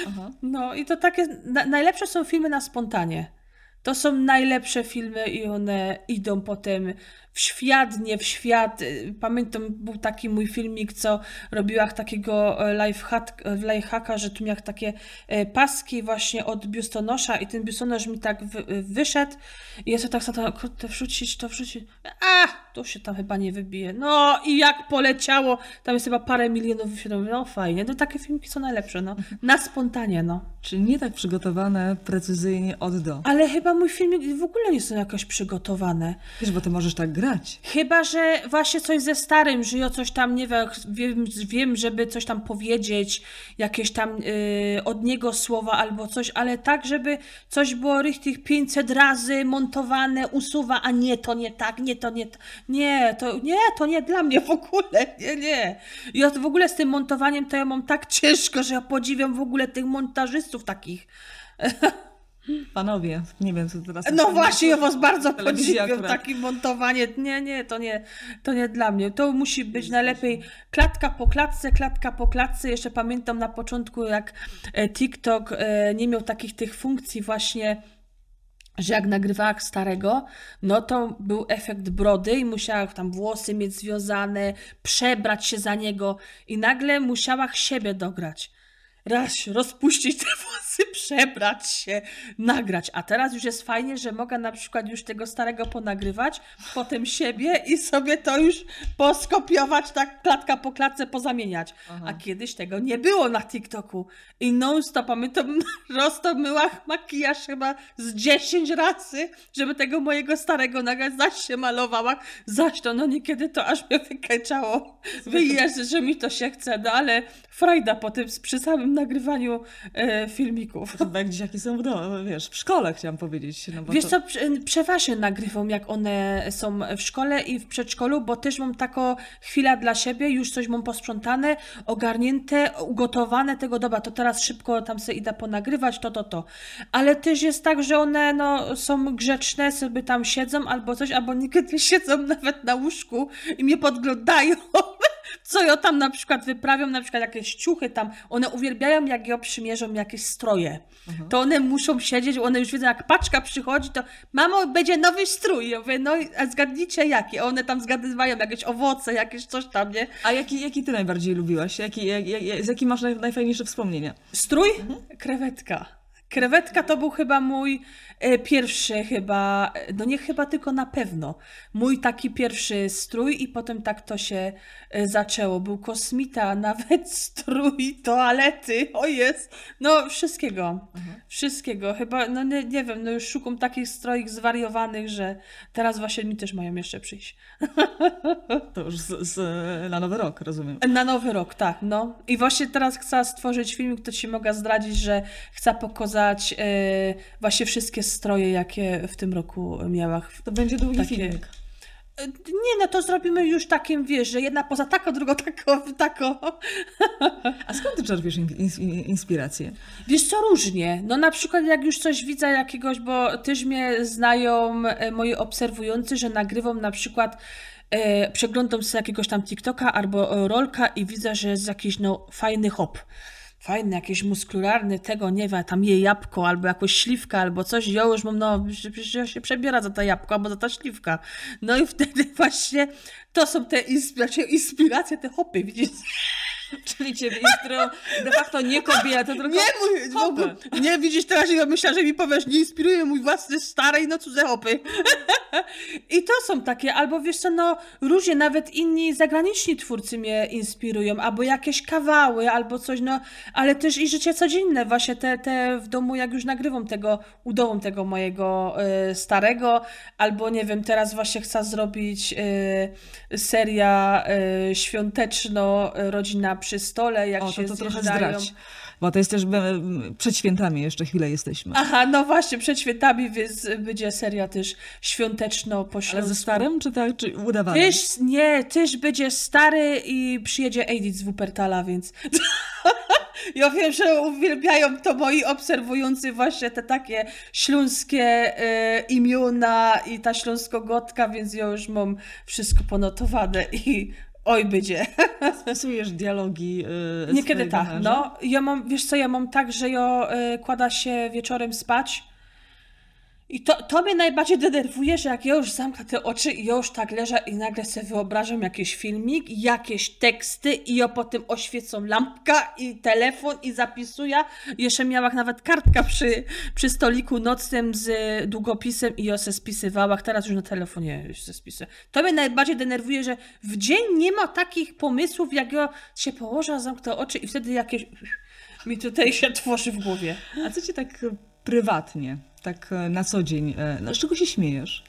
Aha. No i to takie, na, najlepsze są filmy na spontanie. To są najlepsze filmy i one idą potem w świat, nie w świat. Y, Pamiętam, był taki mój filmik, co robiła takiego e, lifehack, e, lifehacka, że tu miał takie e, paski właśnie od biustonosza i ten biustonosz mi tak wy, wyszedł i ja sobie tak zadałam, kurde, wrzucić, to wrzucić. A, to się tam chyba nie wybije. No i jak poleciało, tam jest chyba parę milionów wyświetleń. No fajnie, no takie filmiki są najlepsze, no. Na spontanie, no. Czyli nie tak przygotowane precyzyjnie od do. Ale chyba mój filmik w ogóle nie są jakoś przygotowane. Wiesz, bo ty możesz tak grać. Chyba, że właśnie coś ze starym, że ja coś tam, nie wiem, wiem, żeby coś tam powiedzieć, jakieś tam y, od niego słowa albo coś, ale tak, żeby coś było tych 500 razy montowane, usuwa, a nie, to nie tak, nie, to nie, nie, to nie, to nie dla mnie w ogóle, nie, nie. Ja w ogóle z tym montowaniem to ja mam tak ciężko, że ja podziwiam w ogóle tych montażystów takich. Panowie, nie wiem, co teraz... No właśnie, ja was bardzo podziwiam, takie montowanie. Nie, nie, to nie, to nie dla mnie. To musi być najlepiej klatka po klatce, klatka po klatce. Jeszcze pamiętam na początku, jak e, TikTok e, nie miał takich tych funkcji właśnie że jak nagrywała starego, no to był efekt brody i musiała tam włosy mieć związane, przebrać się za niego i nagle musiała siebie dograć. Raz rozpuścić te włosy, przebrać się, nagrać. A teraz już jest fajnie, że mogę na przykład już tego starego ponagrywać, potem siebie i sobie to już poskopiować, tak klatka po klatce pozamieniać. Aha. A kiedyś tego nie było na TikToku. I non-stop, pamiętam, roztomyła makijaż chyba z 10 razy, żeby tego mojego starego nagrać, zaś się malowała, zaś to, no niekiedy to aż mnie wykęczało. Wyjeżdżę, że mi to się chce, no ale frajda po tym, przy samym nagrywaniu e, filmików. Dzieciaki są w domu, wiesz, w szkole chciałam powiedzieć. No Wiesz to... co, prze- przeważnie nagrywam, jak one są w szkole i w przedszkolu, bo też mam taką chwilę dla siebie, już coś mam posprzątane, ogarnięte, ugotowane tego, dobra, to teraz szybko tam sobie idę ponagrywać, to, to, to. Ale też jest tak, że one no, są grzeczne, sobie tam siedzą albo coś, albo niekiedy siedzą nawet na łóżku i mnie podglądają. Co ja tam na przykład wyprawiam, na przykład jakieś ciuchy tam, one uwielbiają, jak ja przymierzą jakieś stroje. To one muszą siedzieć, one już wiedzą, jak paczka przychodzi, to mamo, będzie nowy strój. Ja mówię, no a zgadnijcie jaki. A one tam zgadywają jakieś owoce, jakieś coś tam, nie? A jaki, jaki ty najbardziej lubiłaś? Jaki, jak, jak, z jakim masz naj, najfajniejsze wspomnienia? Strój? Krewetka. Krewetka to był chyba mój e, pierwszy chyba, e, no nie chyba, tylko na pewno. Mój taki pierwszy strój i potem tak to się e, zaczęło. Był kosmita, nawet strój, toalety, o jest, no wszystkiego, wszystkiego. Chyba, no nie, nie wiem, no już szukam takich stroik zwariowanych, że teraz właśnie mi też mają jeszcze przyjść. To już z, z, na nowy rok, rozumiem. Na nowy rok, tak, no. I właśnie teraz chcę stworzyć filmik, to ci mogę zdradzić, że chcę pokazać e, właśnie wszystkie stroje, jakie w tym roku miałam. To będzie długi Takie- filmik. E, Nie, no to zrobimy już takim, wiesz, że jedna poza taką, drugą taką, taką. A skąd ty czerpiesz in, in, inspirację? Wiesz co, różnie. No na przykład jak już coś widzę jakiegoś, bo też mnie znają e, moi obserwujący, że nagrywam na przykład e, przeglądam sobie jakiegoś tam TikToka albo rolka i widzę, że jest jakiś no fajny hop. Fajny, jakiś muskularny, tego nie wiem, tam je jabłko, albo jakąś śliwka, albo coś, ja już mam, no, przecież się przebiera za to jabłko, albo za ta śliwka. No i wtedy właśnie to są te inspiracje, inspiracje te hopy, widzisz? Czyli ciebie inspirują de facto nie kobiety, tylko Nie, mój, hopy. ogóle, nie widzisz teraz, ja myślałam, że mi powiesz, nie inspiruje mój własny stary, no cudze hopy. I to są takie, albo wiesz co, no różnie, nawet inni zagraniczni twórcy mnie inspirują, albo jakieś kawały, albo coś, no, ale też i życie codzienne, właśnie te, te w domu, jak już nagrywam tego, udołam tego mojego e, starego, albo nie wiem, teraz właśnie chcę zrobić e, seria e, świąteczno, e, rodzina przy stole, jak O, się to, to trochę zdrać. Bo to jest też em, przed świętami jeszcze chwilę jesteśmy. Aha, no właśnie, przed świętami więc będzie seria też świąteczno po Ale ze śląsku. starym, czy tak, czy udawanym? Tyż, nie, tyż będzie stary i przyjedzie Edith z Wuppertala, więc... Ja wiem, że uwielbiają to moi obserwujący właśnie te takie śląskie e, imiona i ta śląskogotka, więc ja już mam wszystko ponotowane i oj będzie. Spisujesz dialogi yy, Niekiedy tak, no. Ja mam, wiesz co, ja mam tak, że ja y, kłada się wieczorem spać i to, to mnie najbardziej denerwuje, że jak ja już zamknę te oczy i ja już tak leżę i nagle sobie wyobrażam jakiś filmik, jakieś teksty i ja potem oświecą lampka i telefon i zapisuję. Jeszcze miałam nawet kartka przy, przy stoliku nocnym z długopisem i ja se spisywała. Teraz już na telefonie już se spisuję. To mnie najbardziej denerwuje, że w dzień nie ma takich pomysłów, jak ja się położę, zamknę oczy i wtedy jakieś mi tutaj się tworzy w głowie. A co ci tak prywatnie, tak e, na co dzień, e, no, z czego się śmiejesz?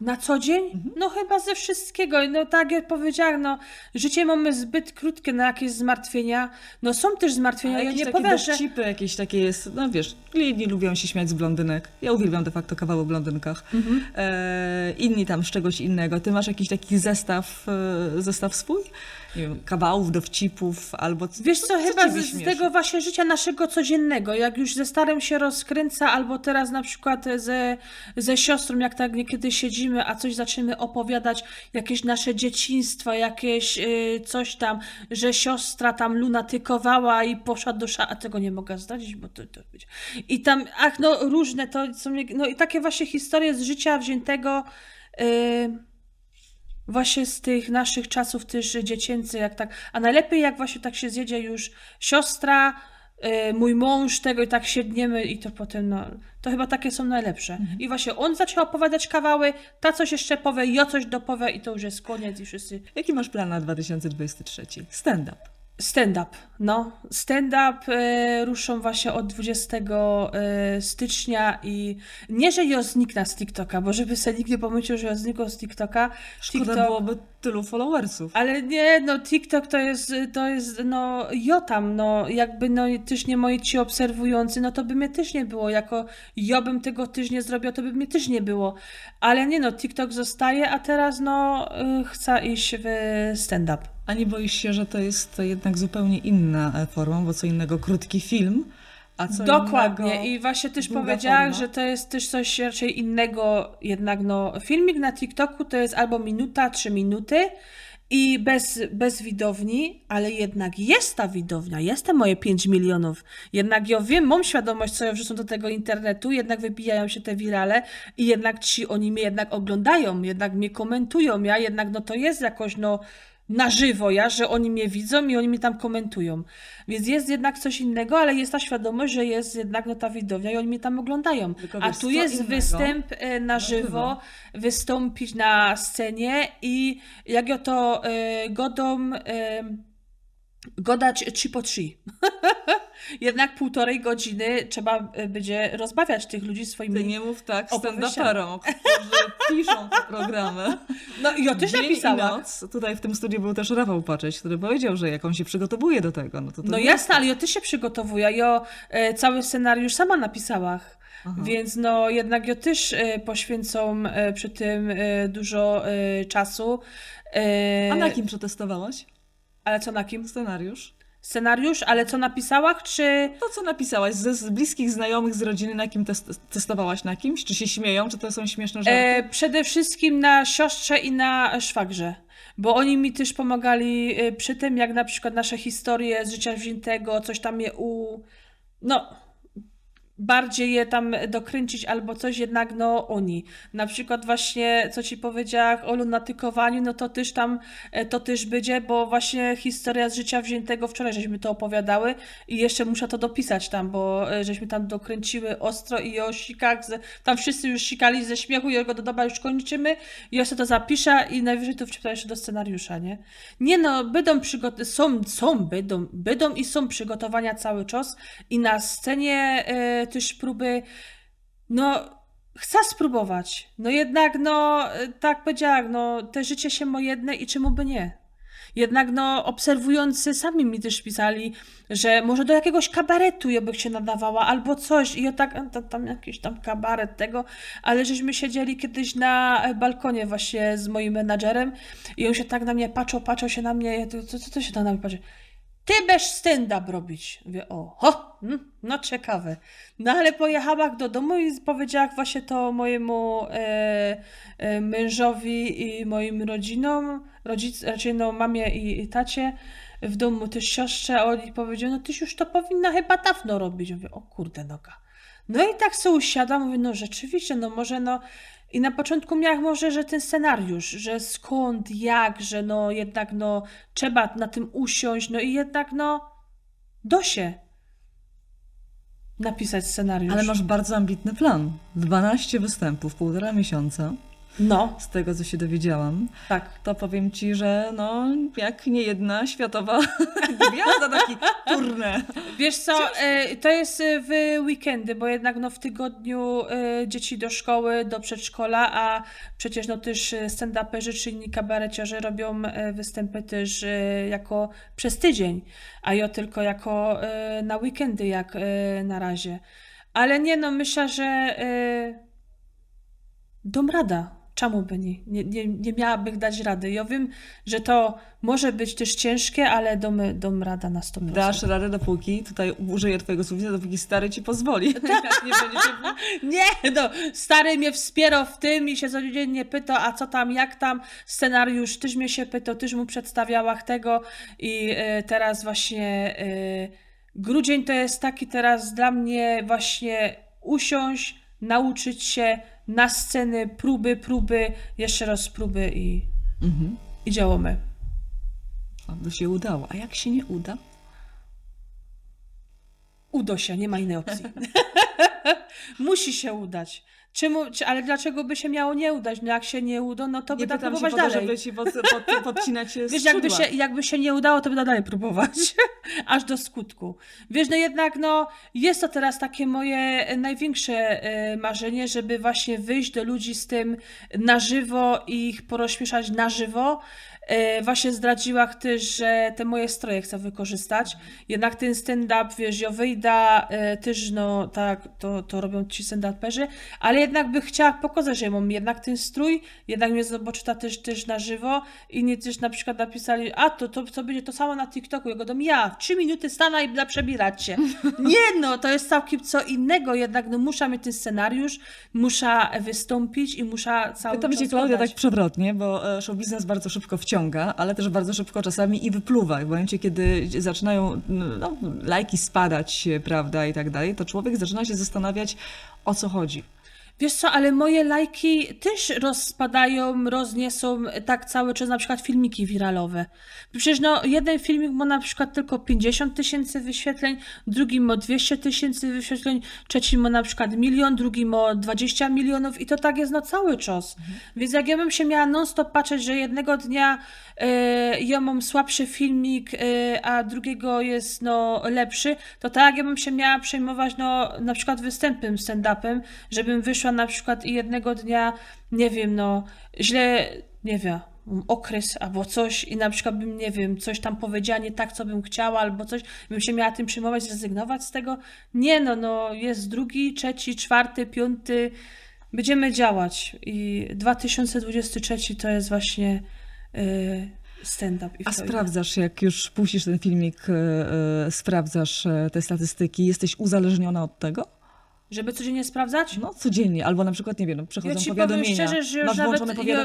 Na co dzień? Mhm. No chyba ze wszystkiego. No tak jak powiedziałam, no życie mamy zbyt krótkie na jakieś zmartwienia. No są też zmartwienia, Ale ja nie powiem, że... dowcipy, jakieś takie jest, no wiesz, jedni lubią się śmiać z blondynek, ja uwielbiam de facto kawał o blondynkach, Mhm. e, inni tam z czegoś innego. Ty masz jakiś taki zestaw, e, zestaw swój? Nie wiem, kawałów, dowcipów, albo... Wiesz co, chyba ciebie z, z tego właśnie życia naszego codziennego, jak już ze starym się rozkręca, albo teraz na przykład ze, ze siostrą, jak tak niekiedy siedzimy, a coś zaczniemy opowiadać, jakieś nasze dzieciństwo, jakieś y, coś tam, że siostra tam lunatykowała i poszła do sza... A tego nie mogę zdradzić, bo to, to. I tam, ach no różne to są, no i takie właśnie historie z życia wziętego... Y, Właśnie z tych naszych czasów też dziecięcych, jak tak, a najlepiej jak właśnie tak się zjedzie już siostra, y, mój mąż, tego i tak siedniemy i to potem, no, to chyba takie są najlepsze. I właśnie on zaczął opowiadać kawały, ta coś jeszcze powie, ja coś dopowie i to już jest koniec i wszyscy Jaki masz plan na 2023? Stand-up. Stand-up, no. Stand-up e, ruszą właśnie od 20 e, stycznia i nie, że ja zniknę z TikToka, bo żeby sobie nikt nie pomyślał, że ja zniknę z TikToka. Szkoda byłoby tylu followersów. Ale nie, no TikTok to jest, to jest, no ja tam, no jakby, no też nie moi ci obserwujący, no to by mnie też nie było, jako ja bym tego też nie zrobiła, to by mnie też nie było. Ale nie no, TikTok zostaje, a teraz no y, chcę iść w stand-up. A nie boisz się, że to jest jednak zupełnie inna e, forma, bo co innego krótki film, a co Dokładnie. innego... i właśnie też powiedziałam, że to jest też coś raczej innego jednak, no filmik na TikToku to jest albo minuta, trzy minuty i bez, bez widowni, ale jednak jest ta widownia, jest te moje 5 milionów. Jednak ja wiem, mam świadomość, co ja wrzucam do tego internetu, jednak wybijają się te wirale i jednak ci oni mnie jednak oglądają, jednak mnie komentują, ja jednak no to jest jakoś no na żywo ja, że oni mnie widzą i oni mi tam komentują. Więc jest jednak coś innego, ale jest ta świadomość, że jest jednak no, ta widownia i oni mnie tam oglądają. Tylko A tu jest innego? występ e, na żywo, żywo. wystąpić na scenie i jak ja to e, godą godać trzy po trzy. Jednak półtorej godziny trzeba e, będzie rozbawiać tych ludzi Ty swoimi... nie mów tak stand-uperom, którzy piszą te programy. No i ja też Dzień napisałam. noc. Tutaj w tym studiu był też Rafał Paczeć, który powiedział, że jak on się przygotowuje do tego, no to to No jasne, ale ja też się przygotowuję. Ja e, cały scenariusz sama napisałach. Aha. Więc no jednak ja też e, poświęcą e, przy tym e, dużo e, czasu. A na kim przetestowałaś Ale co na kim? scenariusz? Scenariusz, ale co napisałach, czy... To, co napisałaś ze z bliskich znajomych, z rodziny, na kim test, testowałaś na kimś? Czy się śmieją, czy to są śmieszne żarty? E, przede wszystkim na siostrze i na szwagrze. Bo oni mi też pomagali e, przy tym, jak na przykład nasze historie z życia wziętego, coś tam je u... No, bardziej je tam dokręcić albo coś, jednak no oni. Na przykład właśnie, co ci powiedziałam o lunatykowaniu, no to też tam, e, to też będzie, bo właśnie historia z życia wziętego, wczoraj żeśmy to opowiadały i jeszcze muszę to dopisać tam, bo e, żeśmy tam dokręciły ostro i o sikach, tam wszyscy już sikali ze śmiechu i go do doba już kończymy i sobie to zapiszę i najwyżej to wczytam jeszcze do scenariusza, nie? Nie no, będą przygot- są, są, będą, będą i są przygotowania cały czas i na scenie e, też próby, no chcę spróbować. No jednak, no tak powiedziałam, no te życie się ma jedne i czemu by nie? Jednak no obserwujący sami mi też pisali, że może do jakiegoś kabaretu ja bych się nadawała albo coś i ja tak, to, tam jakiś tam kabaret tego, ale żeśmy siedzieli kiedyś na balkonie właśnie z moim menadżerem i on się tak na mnie patrzył, patrzył się na mnie, co, co to się tam na mnie patrzy? Ty będziesz stand-up robić. Mówię, o, ho, mm, no ciekawe. No ale pojechałam do domu i powiedziałam właśnie to mojemu e, e, mężowi i moim rodzinom, rodzic, raczej no mamie i, i tacie, w domu też siostrze, a oni powiedzieli, no tyś już to powinna chyba dawno robić. Mówię, o kurde noga. No i tak sobie usiadam, mówię, no rzeczywiście, no może no... I na początku miałam może, że ten scenariusz, że skąd, jak, że no jednak no trzeba na tym usiąść, no i jednak no do się napisać scenariusz. Ale masz bardzo ambitny plan. 12 występów, półtora miesiąca, No, z tego co się dowiedziałam. tak. To powiem ci, że no, jak nie jedna światowa gwiazda, taki turnę. Wiesz co, e, to jest e, w weekendy, bo jednak no w tygodniu e, dzieci do szkoły, do przedszkola, a przecież no też stand-uperzy czy inni kabareciarze robią występy też jako przez tydzień, a ja tylko jako na weekendy jak na razie. Ale nie no, myślę, że dom rada. Czemu by nie? Nie, nie, nie miałabym dać rady. Ja wiem, że to może być też ciężkie, ale dom, dom rada na 100%. Dasz radę dopóki, tutaj użyję twojego słownika, dopóki stary ci pozwoli. Nie będzie się... Nie, no, stary mnie wspierał w tym i się codziennie pytał, a co tam, jak tam, scenariusz też mnie się pytał, też mu przedstawiała tego i e, teraz właśnie e, grudzień to jest taki teraz dla mnie właśnie usiąść, nauczyć się na sceny, próby, próby, jeszcze raz próby i, Mhm. i działamy. Aby się udało. A jak się nie uda? Udo się, nie ma innej opcji. Musi się udać. Czemu, czy, ale dlaczego by się miało nie udać? No jak się nie uda, no to by Nie tak pytam się próbować to, dalej. żeby ci pod, pod, podcinać się Wiesz, jakby się, jakby się nie udało, to będę dalej próbować. Aż do skutku. Wiesz, no jednak no, jest to teraz takie moje największe e, marzenie, żeby właśnie wyjść do ludzi z tym na żywo i ich porozśmieszać na żywo. E, Właśnie zdradziła też, że te moje stroje chcę wykorzystać. Jednak ten stand-up, wiesz, ja wyjdę e, też, no tak, to, to robią ci stand-uperzy, ale jednak by chciała pokazać, że ja mam jednak ten strój, jednak mnie zobaczy ta też, też na żywo. Inni też na przykład napisali, a to, to, to będzie to samo na TikToku. Ja go ja, w trzy minuty stanę i da przebierać się. Nie no, to jest całkiem co innego, jednak no muszę mieć ten scenariusz, muszę wystąpić i muszę cały Pytam czas cię, Klaudia, tak przewrotnie, bo e, show biznes bardzo szybko wciąga, ale też bardzo szybko czasami i wypluwa. W momencie, kiedy zaczynają no, lajki spadać, prawda, i tak dalej, to człowiek zaczyna się zastanawiać, o co chodzi. Wiesz co, ale moje lajki też rozpadają, rozniesą tak cały czas na przykład filmiki wiralowe. Przecież no, jeden filmik ma na przykład tylko 50 tysięcy wyświetleń, drugi ma 200 tysięcy wyświetleń, trzeci ma na przykład milion, drugi ma 20 milionów i to tak jest no cały czas. Więc jak ja bym się miała non-stop patrzeć, że jednego dnia e, ja mam słabszy filmik, e, a drugiego jest no lepszy, to tak ja bym się miała przejmować no na przykład występem stand-upem, żebym wyszła na przykład i jednego dnia, nie wiem, no źle, nie wiem, okres albo coś i na przykład bym, nie wiem, coś tam powiedziała nie tak, co bym chciała albo coś, bym się miała tym przejmować, zrezygnować z tego. Nie no, no jest drugi, trzeci, czwarty, piąty, będziemy działać i 2023 to jest właśnie yy, stand-up. A sprawdzasz, jak już puścisz ten filmik, e, sprawdzasz e, te statystyki, jesteś uzależniona od tego? Żeby codziennie sprawdzać? No, codziennie, albo na przykład, nie wiem, no, przechodzą Ja powiadomienia. szczerze, że już Masz nawet włączone ja-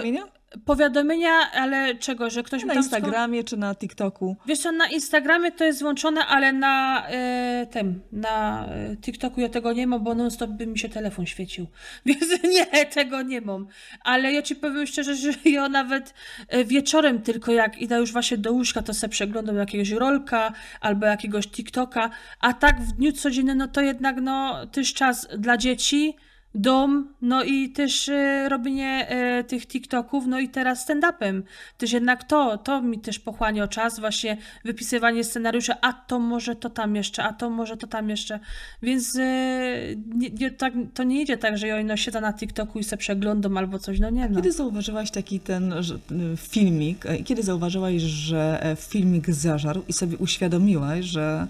powiadomienia? Ale czego, że ktoś mi Na tam Instagramie czy na TikToku? Wiesz co, na Instagramie to jest włączone, ale na e, tym, na e, TikToku ja tego nie mam, bo non-stop by mi się telefon świecił. Więc nie, tego nie mam. Ale ja ci powiem szczerze, że ja nawet e, wieczorem tylko jak idę już właśnie do łóżka, to sobie przeglądam jakiegoś rolka albo jakiegoś TikToka, a tak w dniu codziennym, no to jednak no też czas dla dzieci, dom, no i też e, robienie e, tych TikToków, no i teraz stand-upem. Też jednak to, to mi też pochłania czas, właśnie wypisywanie scenariusza, a to może to tam jeszcze, a to może to tam jeszcze. Więc e, nie, nie, tak, to nie idzie tak, że ja no, siedzę na TikToku i se przeglądam albo coś, no nie no. Kiedy zauważyłaś taki ten że, y, filmik, kiedy zauważyłaś, że filmik zażarł i sobie uświadomiłaś, że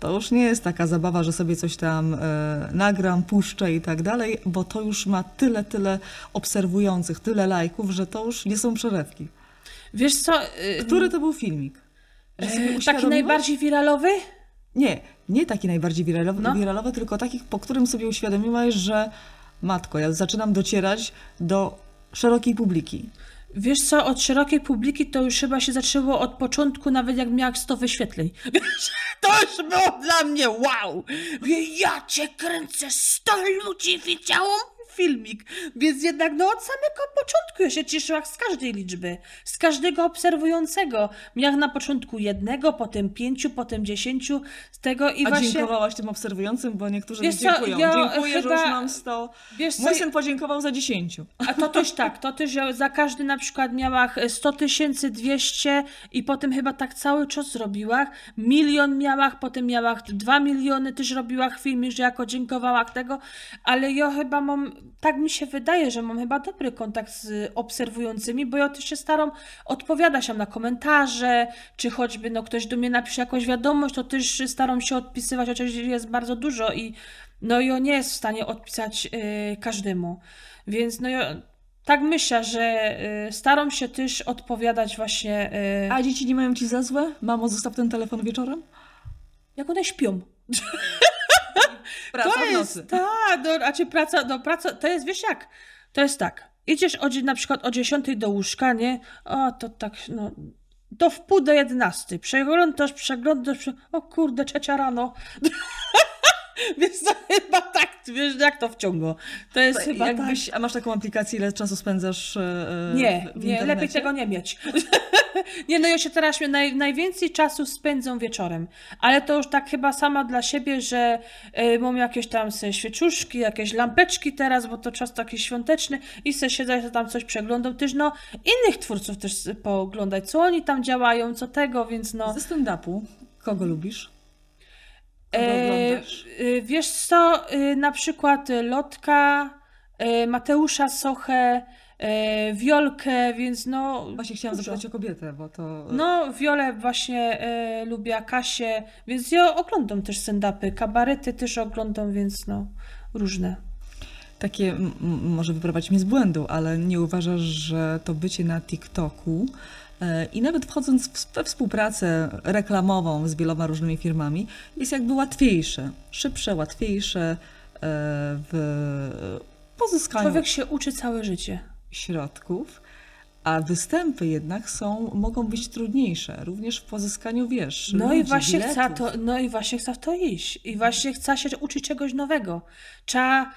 to już nie jest taka zabawa, że sobie coś tam e, nagram, puszczę i tak dalej, bo to już ma tyle, tyle obserwujących, tyle lajków, że to już nie są przerywki. Wiesz co, e, Który to był filmik? E, taki najbardziej wiralowy? Nie, nie taki najbardziej wiralowy, No. wiralowy, tylko taki, po którym sobie uświadomiłaś, że matko, ja zaczynam docierać do szerokiej publiki. Wiesz co, od szerokiej publiki to już chyba się zaczęło od początku, nawet jak miała 100 wyświetleń. Wiesz, to już było dla mnie wow! Ja cię kręcę, 100 ludzi widziało filmik. Więc jednak no od samego początku ja się cieszyłam z każdej liczby, z każdego obserwującego. Miałam na początku jednego, potem pięciu, potem dziesięciu, z tego i A właśnie... dziękowałaś tym obserwującym, bo niektórzy Wiesz mi co, dziękują. ja Dziękuję, że chyba- już mam 100. Wiesz co, Mój syn podziękował za 10. A to też tak, to też ja za każdy na przykład miałach 100 tysięcy, 200 i potem chyba tak cały czas zrobiłach. Milion miałach, potem miałach 2 miliony, też robiłach filmik, że jako dziękowałach tego, ale ja chyba mam, tak mi się wydaje, że mam chyba dobry kontakt z obserwującymi, bo ja też się staram odpowiadać tam na komentarze, czy choćby no ktoś do mnie napisze jakąś wiadomość, to też staram się odpisywać, chociaż jest bardzo dużo i no i on nie jest w stanie odpisać y, każdemu. Więc no ja tak myślę, że y, staram się też odpowiadać właśnie y, A dzieci nie mają ci za złe? Mamo, zostaw ten telefon wieczorem? jak one śpią. Praca to w jest, nocy. tak, no, a czy praca, no praca, to jest, wiesz jak, to jest tak, idziesz o, na przykład o 10 do łóżka, nie, o to tak, no, do w pół do 11, przeglądasz, przeglądasz, prze... o kurde, trzecia rano. Więc to chyba tak, wiesz, jak to wciąga. To jest chyba tak. Jakbyś, A masz taką aplikację, ile czasu spędzasz e, e, Nie, w, w nie, lepiej tego nie mieć. nie, no ja się teraz naj, najwięcej czasu spędzam wieczorem, ale to już tak chyba sama dla siebie, że y, mam jakieś tam se świeczuszki, jakieś lampeczki teraz, bo to czas taki świąteczny i se siedzę, że tam coś przeglądam, też no innych twórców też pooglądać, co oni tam działają, co tego, więc no... Ze stand-upu kogo lubisz? E, y, wiesz co, y, na przykład Lotka, y, Mateusza Sochę, Wiolkę, więc no... Właśnie chciałam dużo. zapytać o kobietę, bo to... No, Wiolę właśnie e, lubię, Kasię, więc ja oglądam też stand-upy, kabarety też oglądam, więc no, różne. Takie może wyprowadzić mnie z błędu, ale nie uważasz, że to bycie na TikToku e, i nawet wchodząc we współpracę reklamową z wieloma różnymi firmami, jest jakby łatwiejsze, szybsze, łatwiejsze e, w pozyskaniu Człowiek się uczy całe życie. środków, a występy jednak są, mogą być trudniejsze, również w pozyskaniu, wiesz, No i ludzi, właśnie chcę biletów. to, no i właśnie chcę w to iść. I właśnie chcę się uczyć czegoś nowego. Trzeba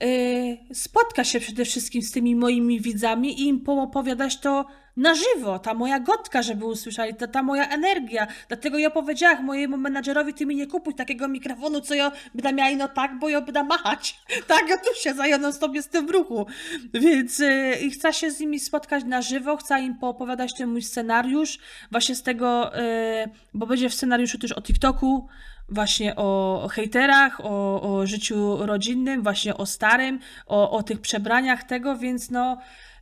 yy, spotkać się przede wszystkim z tymi moimi widzami i im poopowiadać to na żywo, ta moja gotka, żeby usłyszeli, ta, ta moja energia. Dlatego ja powiedziałam mojemu menadżerowi, ty mi nie kupuj takiego mikrofonu, co ja będę miała ino tak, bo ja będę machać. tak, ja tu się zajadę sobie z tym w ruchu. Więc yy, chcę się z nimi spotkać na żywo, chcę im poopowiadać ten mój scenariusz, właśnie z tego, yy, bo będzie w scenariuszu też o TikToku, właśnie o hejterach, o, o życiu rodzinnym, właśnie o starym, o, o tych przebraniach tego, więc no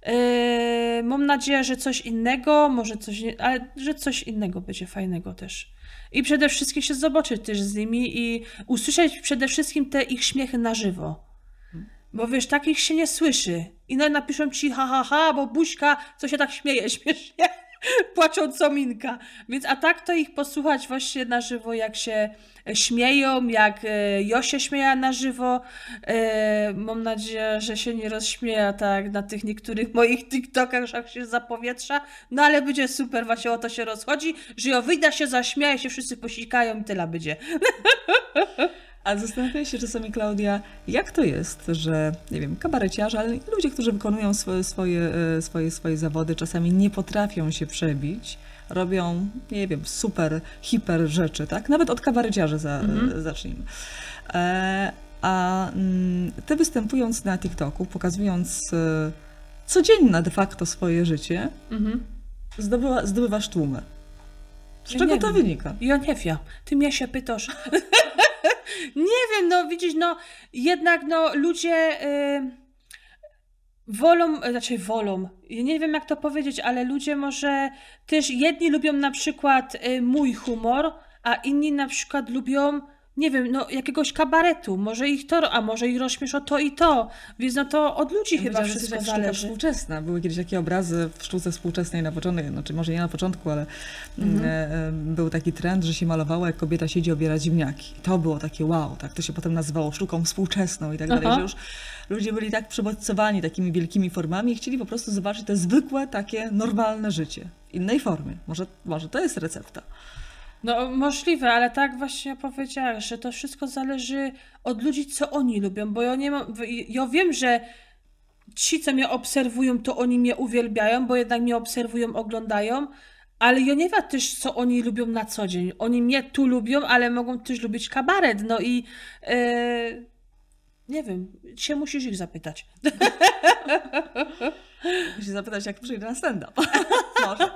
yy, mam nadzieję, że coś innego, może coś, ale że coś innego będzie fajnego też. I przede wszystkim się zobaczyć też z nimi i usłyszeć przede wszystkim te ich śmiechy na żywo. Bo wiesz, takich się nie słyszy. I no napiszą ci ha, ha, ha, bo buźka, co się tak śmieje śmiesznie. Płacząco minka. Więc a tak to ich posłuchać właśnie na żywo, jak się e, śmieją, jak e, Josie śmieja na żywo. E, mam nadzieję, że się nie rozśmieja tak na tych niektórych moich TikTokach, jak się zapowietrza. No ale będzie super, właśnie o to się rozchodzi, że ja wyjdę się, zaśmieję się, wszyscy posikają i tyle będzie. A zastanawiam się czasami, Klaudia, jak to jest, że, nie wiem, kabareciarze, ale ludzie, którzy wykonują swoje, swoje, e, swoje, swoje zawody, czasami nie potrafią się przebić, robią, nie wiem, super, hiper rzeczy, tak? Nawet od kabareciarzy za, Mhm. e, zacznijmy. E, a mm, ty występując na TikToku, pokazując e, codzienne de facto swoje życie, Mhm. zdobywa, zdobywasz tłumy. Z Ja czego to wiem. wynika? Ja nie wiem. Ty mnie się pytasz. nie wiem, no widzisz, no jednak no ludzie y, wolą, znaczy wolą, nie wiem jak to powiedzieć, ale ludzie może też, jedni lubią na przykład y, mój humor, a inni na przykład lubią nie wiem, no jakiegoś kabaretu, może ich to, a może ich rozśmiesza to i to, więc no to od ludzi Ja chyba że wszystko jak sztuka zależy. współczesna. Były kiedyś takie obrazy w sztuce współczesnej na początku, znaczy może nie na początku, ale Mhm. e, e, był taki trend, że się malawało, jak kobieta siedzi obiera ziemniaki. I to było takie wow, tak to się potem nazywało sztuką współczesną i tak dalej, Aha. że już ludzie byli tak przebodźcowani takimi wielkimi formami i chcieli po prostu zobaczyć te zwykłe, takie normalne życie. Innej formie. Może, może to jest recepta. No możliwe, ale tak właśnie powiedziałeś, że to wszystko zależy od ludzi, co oni lubią, bo ja nie mam, ja wiem, że ci, co mnie obserwują, to oni mnie uwielbiają, bo jednak mnie obserwują, oglądają, ale ja nie wiem też, co oni lubią na co dzień. Oni mnie tu lubią, ale mogą też lubić kabaret, no i e, nie wiem, się musisz ich zapytać. Muszę zapytać, jak przyjdę na stand-up. Może.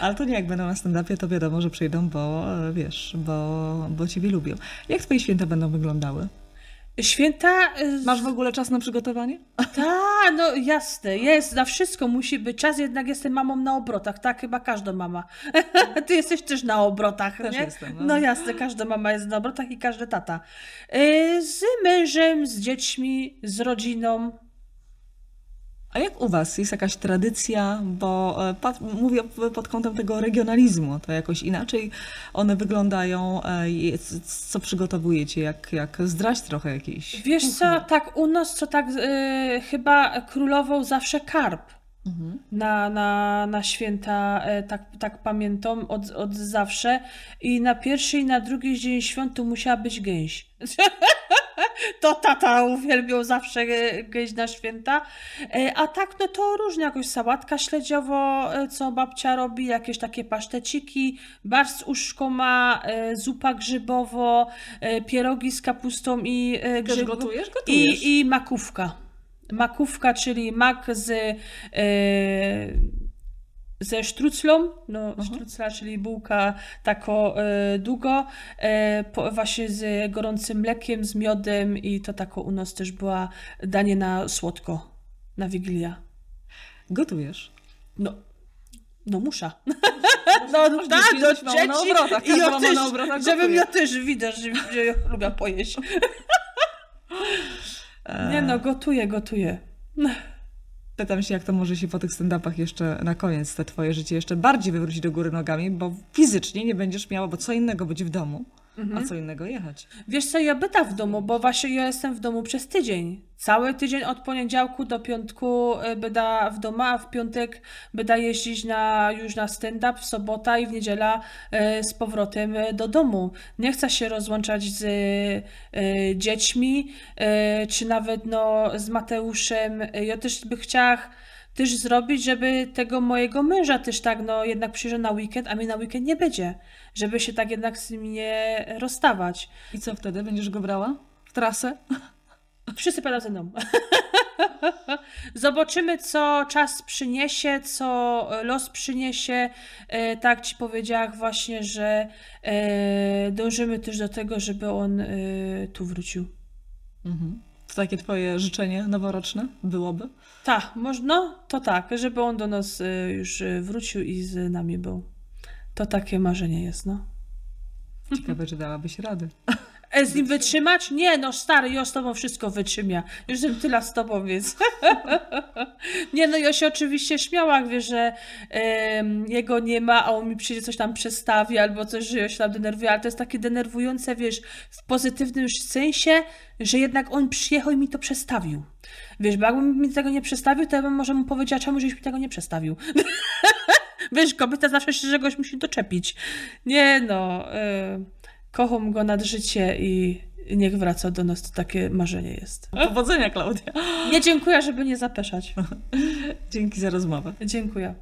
Ale to nie, jak będą na stand-upie, to wiadomo, że przyjdą, bo e, wiesz, bo, bo ciebie lubią. Jak twoje święta będą wyglądały? Święta... e, Masz w ogóle czas na przygotowanie? Tak, no jasne, jest, na wszystko musi być czas, jednak jestem mamą na obrotach, tak chyba każda mama. Ty jesteś też na obrotach, Też nie? jestem, no. No jasne, każda mama jest na obrotach i każdy tata. Yy, Z mężem, z dziećmi, z rodziną. A jak u was? Jest jakaś tradycja? Bo e, pat, mówię pod kątem tego regionalizmu, to jakoś inaczej one wyglądają. e, Co przygotowujecie? Jak, jak zdrać trochę jakiejś? Wiesz co, tak u nas to tak yy, chyba królował zawsze karp. Mhm. na, na, na święta, e, tak, tak pamiętam, od, od zawsze. I na pierwszy i na drugi dzień świąt to musiała być gęś. to tata uwielbiał zawsze e, gęś na święta. E, A tak, no to różnie, jakoś sałatka śledziowo, e, co babcia robi, jakieś takie paszteciki, bar z uszką ma, zupa grzybowo, pierogi z kapustą i grzybów. gotujesz? Gotujesz. I, I makówka. Makówka, czyli mak z, e, ze sztruclą, no sztrucla, czyli bułka tako e, długo, e, po, właśnie z gorącym mlekiem, z miodem i to tako u nas też była danie na słodko, na Wigilię. Gotujesz. No, no muszę. No Masz tak, do żeś mała na obrotach, i każda ja mama też, na obrotach żebym ja też widać, że, że ja lubię pojeść. Nie no, gotuję, gotuję. Pytam się, jak to może się po tych stand-upach jeszcze na koniec te twoje życie jeszcze bardziej wywrócić do góry nogami, bo fizycznie nie będziesz miała, bo co innego być w domu, a co innego jechać. Wiesz co, ja byta w domu, bo właśnie ja jestem w domu przez tydzień. Cały tydzień od poniedziałku do piątku y, byda w domu, a w piątek byda jeździć na, już na stand-up, w sobota i w niedziela y, z powrotem y, do domu. Nie chcę się rozłączać z y, dziećmi, y, czy nawet no, z Mateuszem. Ja też by chciała też zrobić, żeby tego mojego męża też tak, no jednak przyjrzał na weekend, a mnie na weekend nie będzie. Żeby się tak jednak z nim nie rozstawać. I co wtedy? Będziesz go brała w trasę? Wszyscy będą ze mną. Zobaczymy, co czas przyniesie, co los przyniesie. E, Tak ci powiedziałam właśnie, że e, dążymy też do tego, żeby on e, tu wrócił. Mhm. To takie twoje życzenie noworoczne byłoby? Tak, można? To tak, żeby on do nas e, już e, wrócił i z nami był. To takie marzenie jest, no. Ciekawe, czy dałabyś radę. E, z nim wytrzymać? Nie, no stary, ja z tobą wszystko wytrzymia. Już jestem tyle z tobą, więc... nie, no ja się oczywiście śmiała, jak wiesz, że jego nie ma, a on mi przyjdzie coś tam przestawi albo coś, że ja się tam denerwuję, ale to jest takie denerwujące, wiesz, w pozytywnym sensie, że jednak on przyjechał i mi to przestawił. Wiesz, bo jakbym mi tego nie przestawił, to ja bym może mu powiedziała, czemu żeś mi tego nie przestawił. Wiesz, kobieta zawsze się czegoś musi doczepić. Nie no, y, kocham go nad życie i niech wraca do nas, to takie marzenie jest. Powodzenia, Klaudia. Nie dziękuję, żeby nie zapeszać. Dzięki za rozmowę. Dziękuję.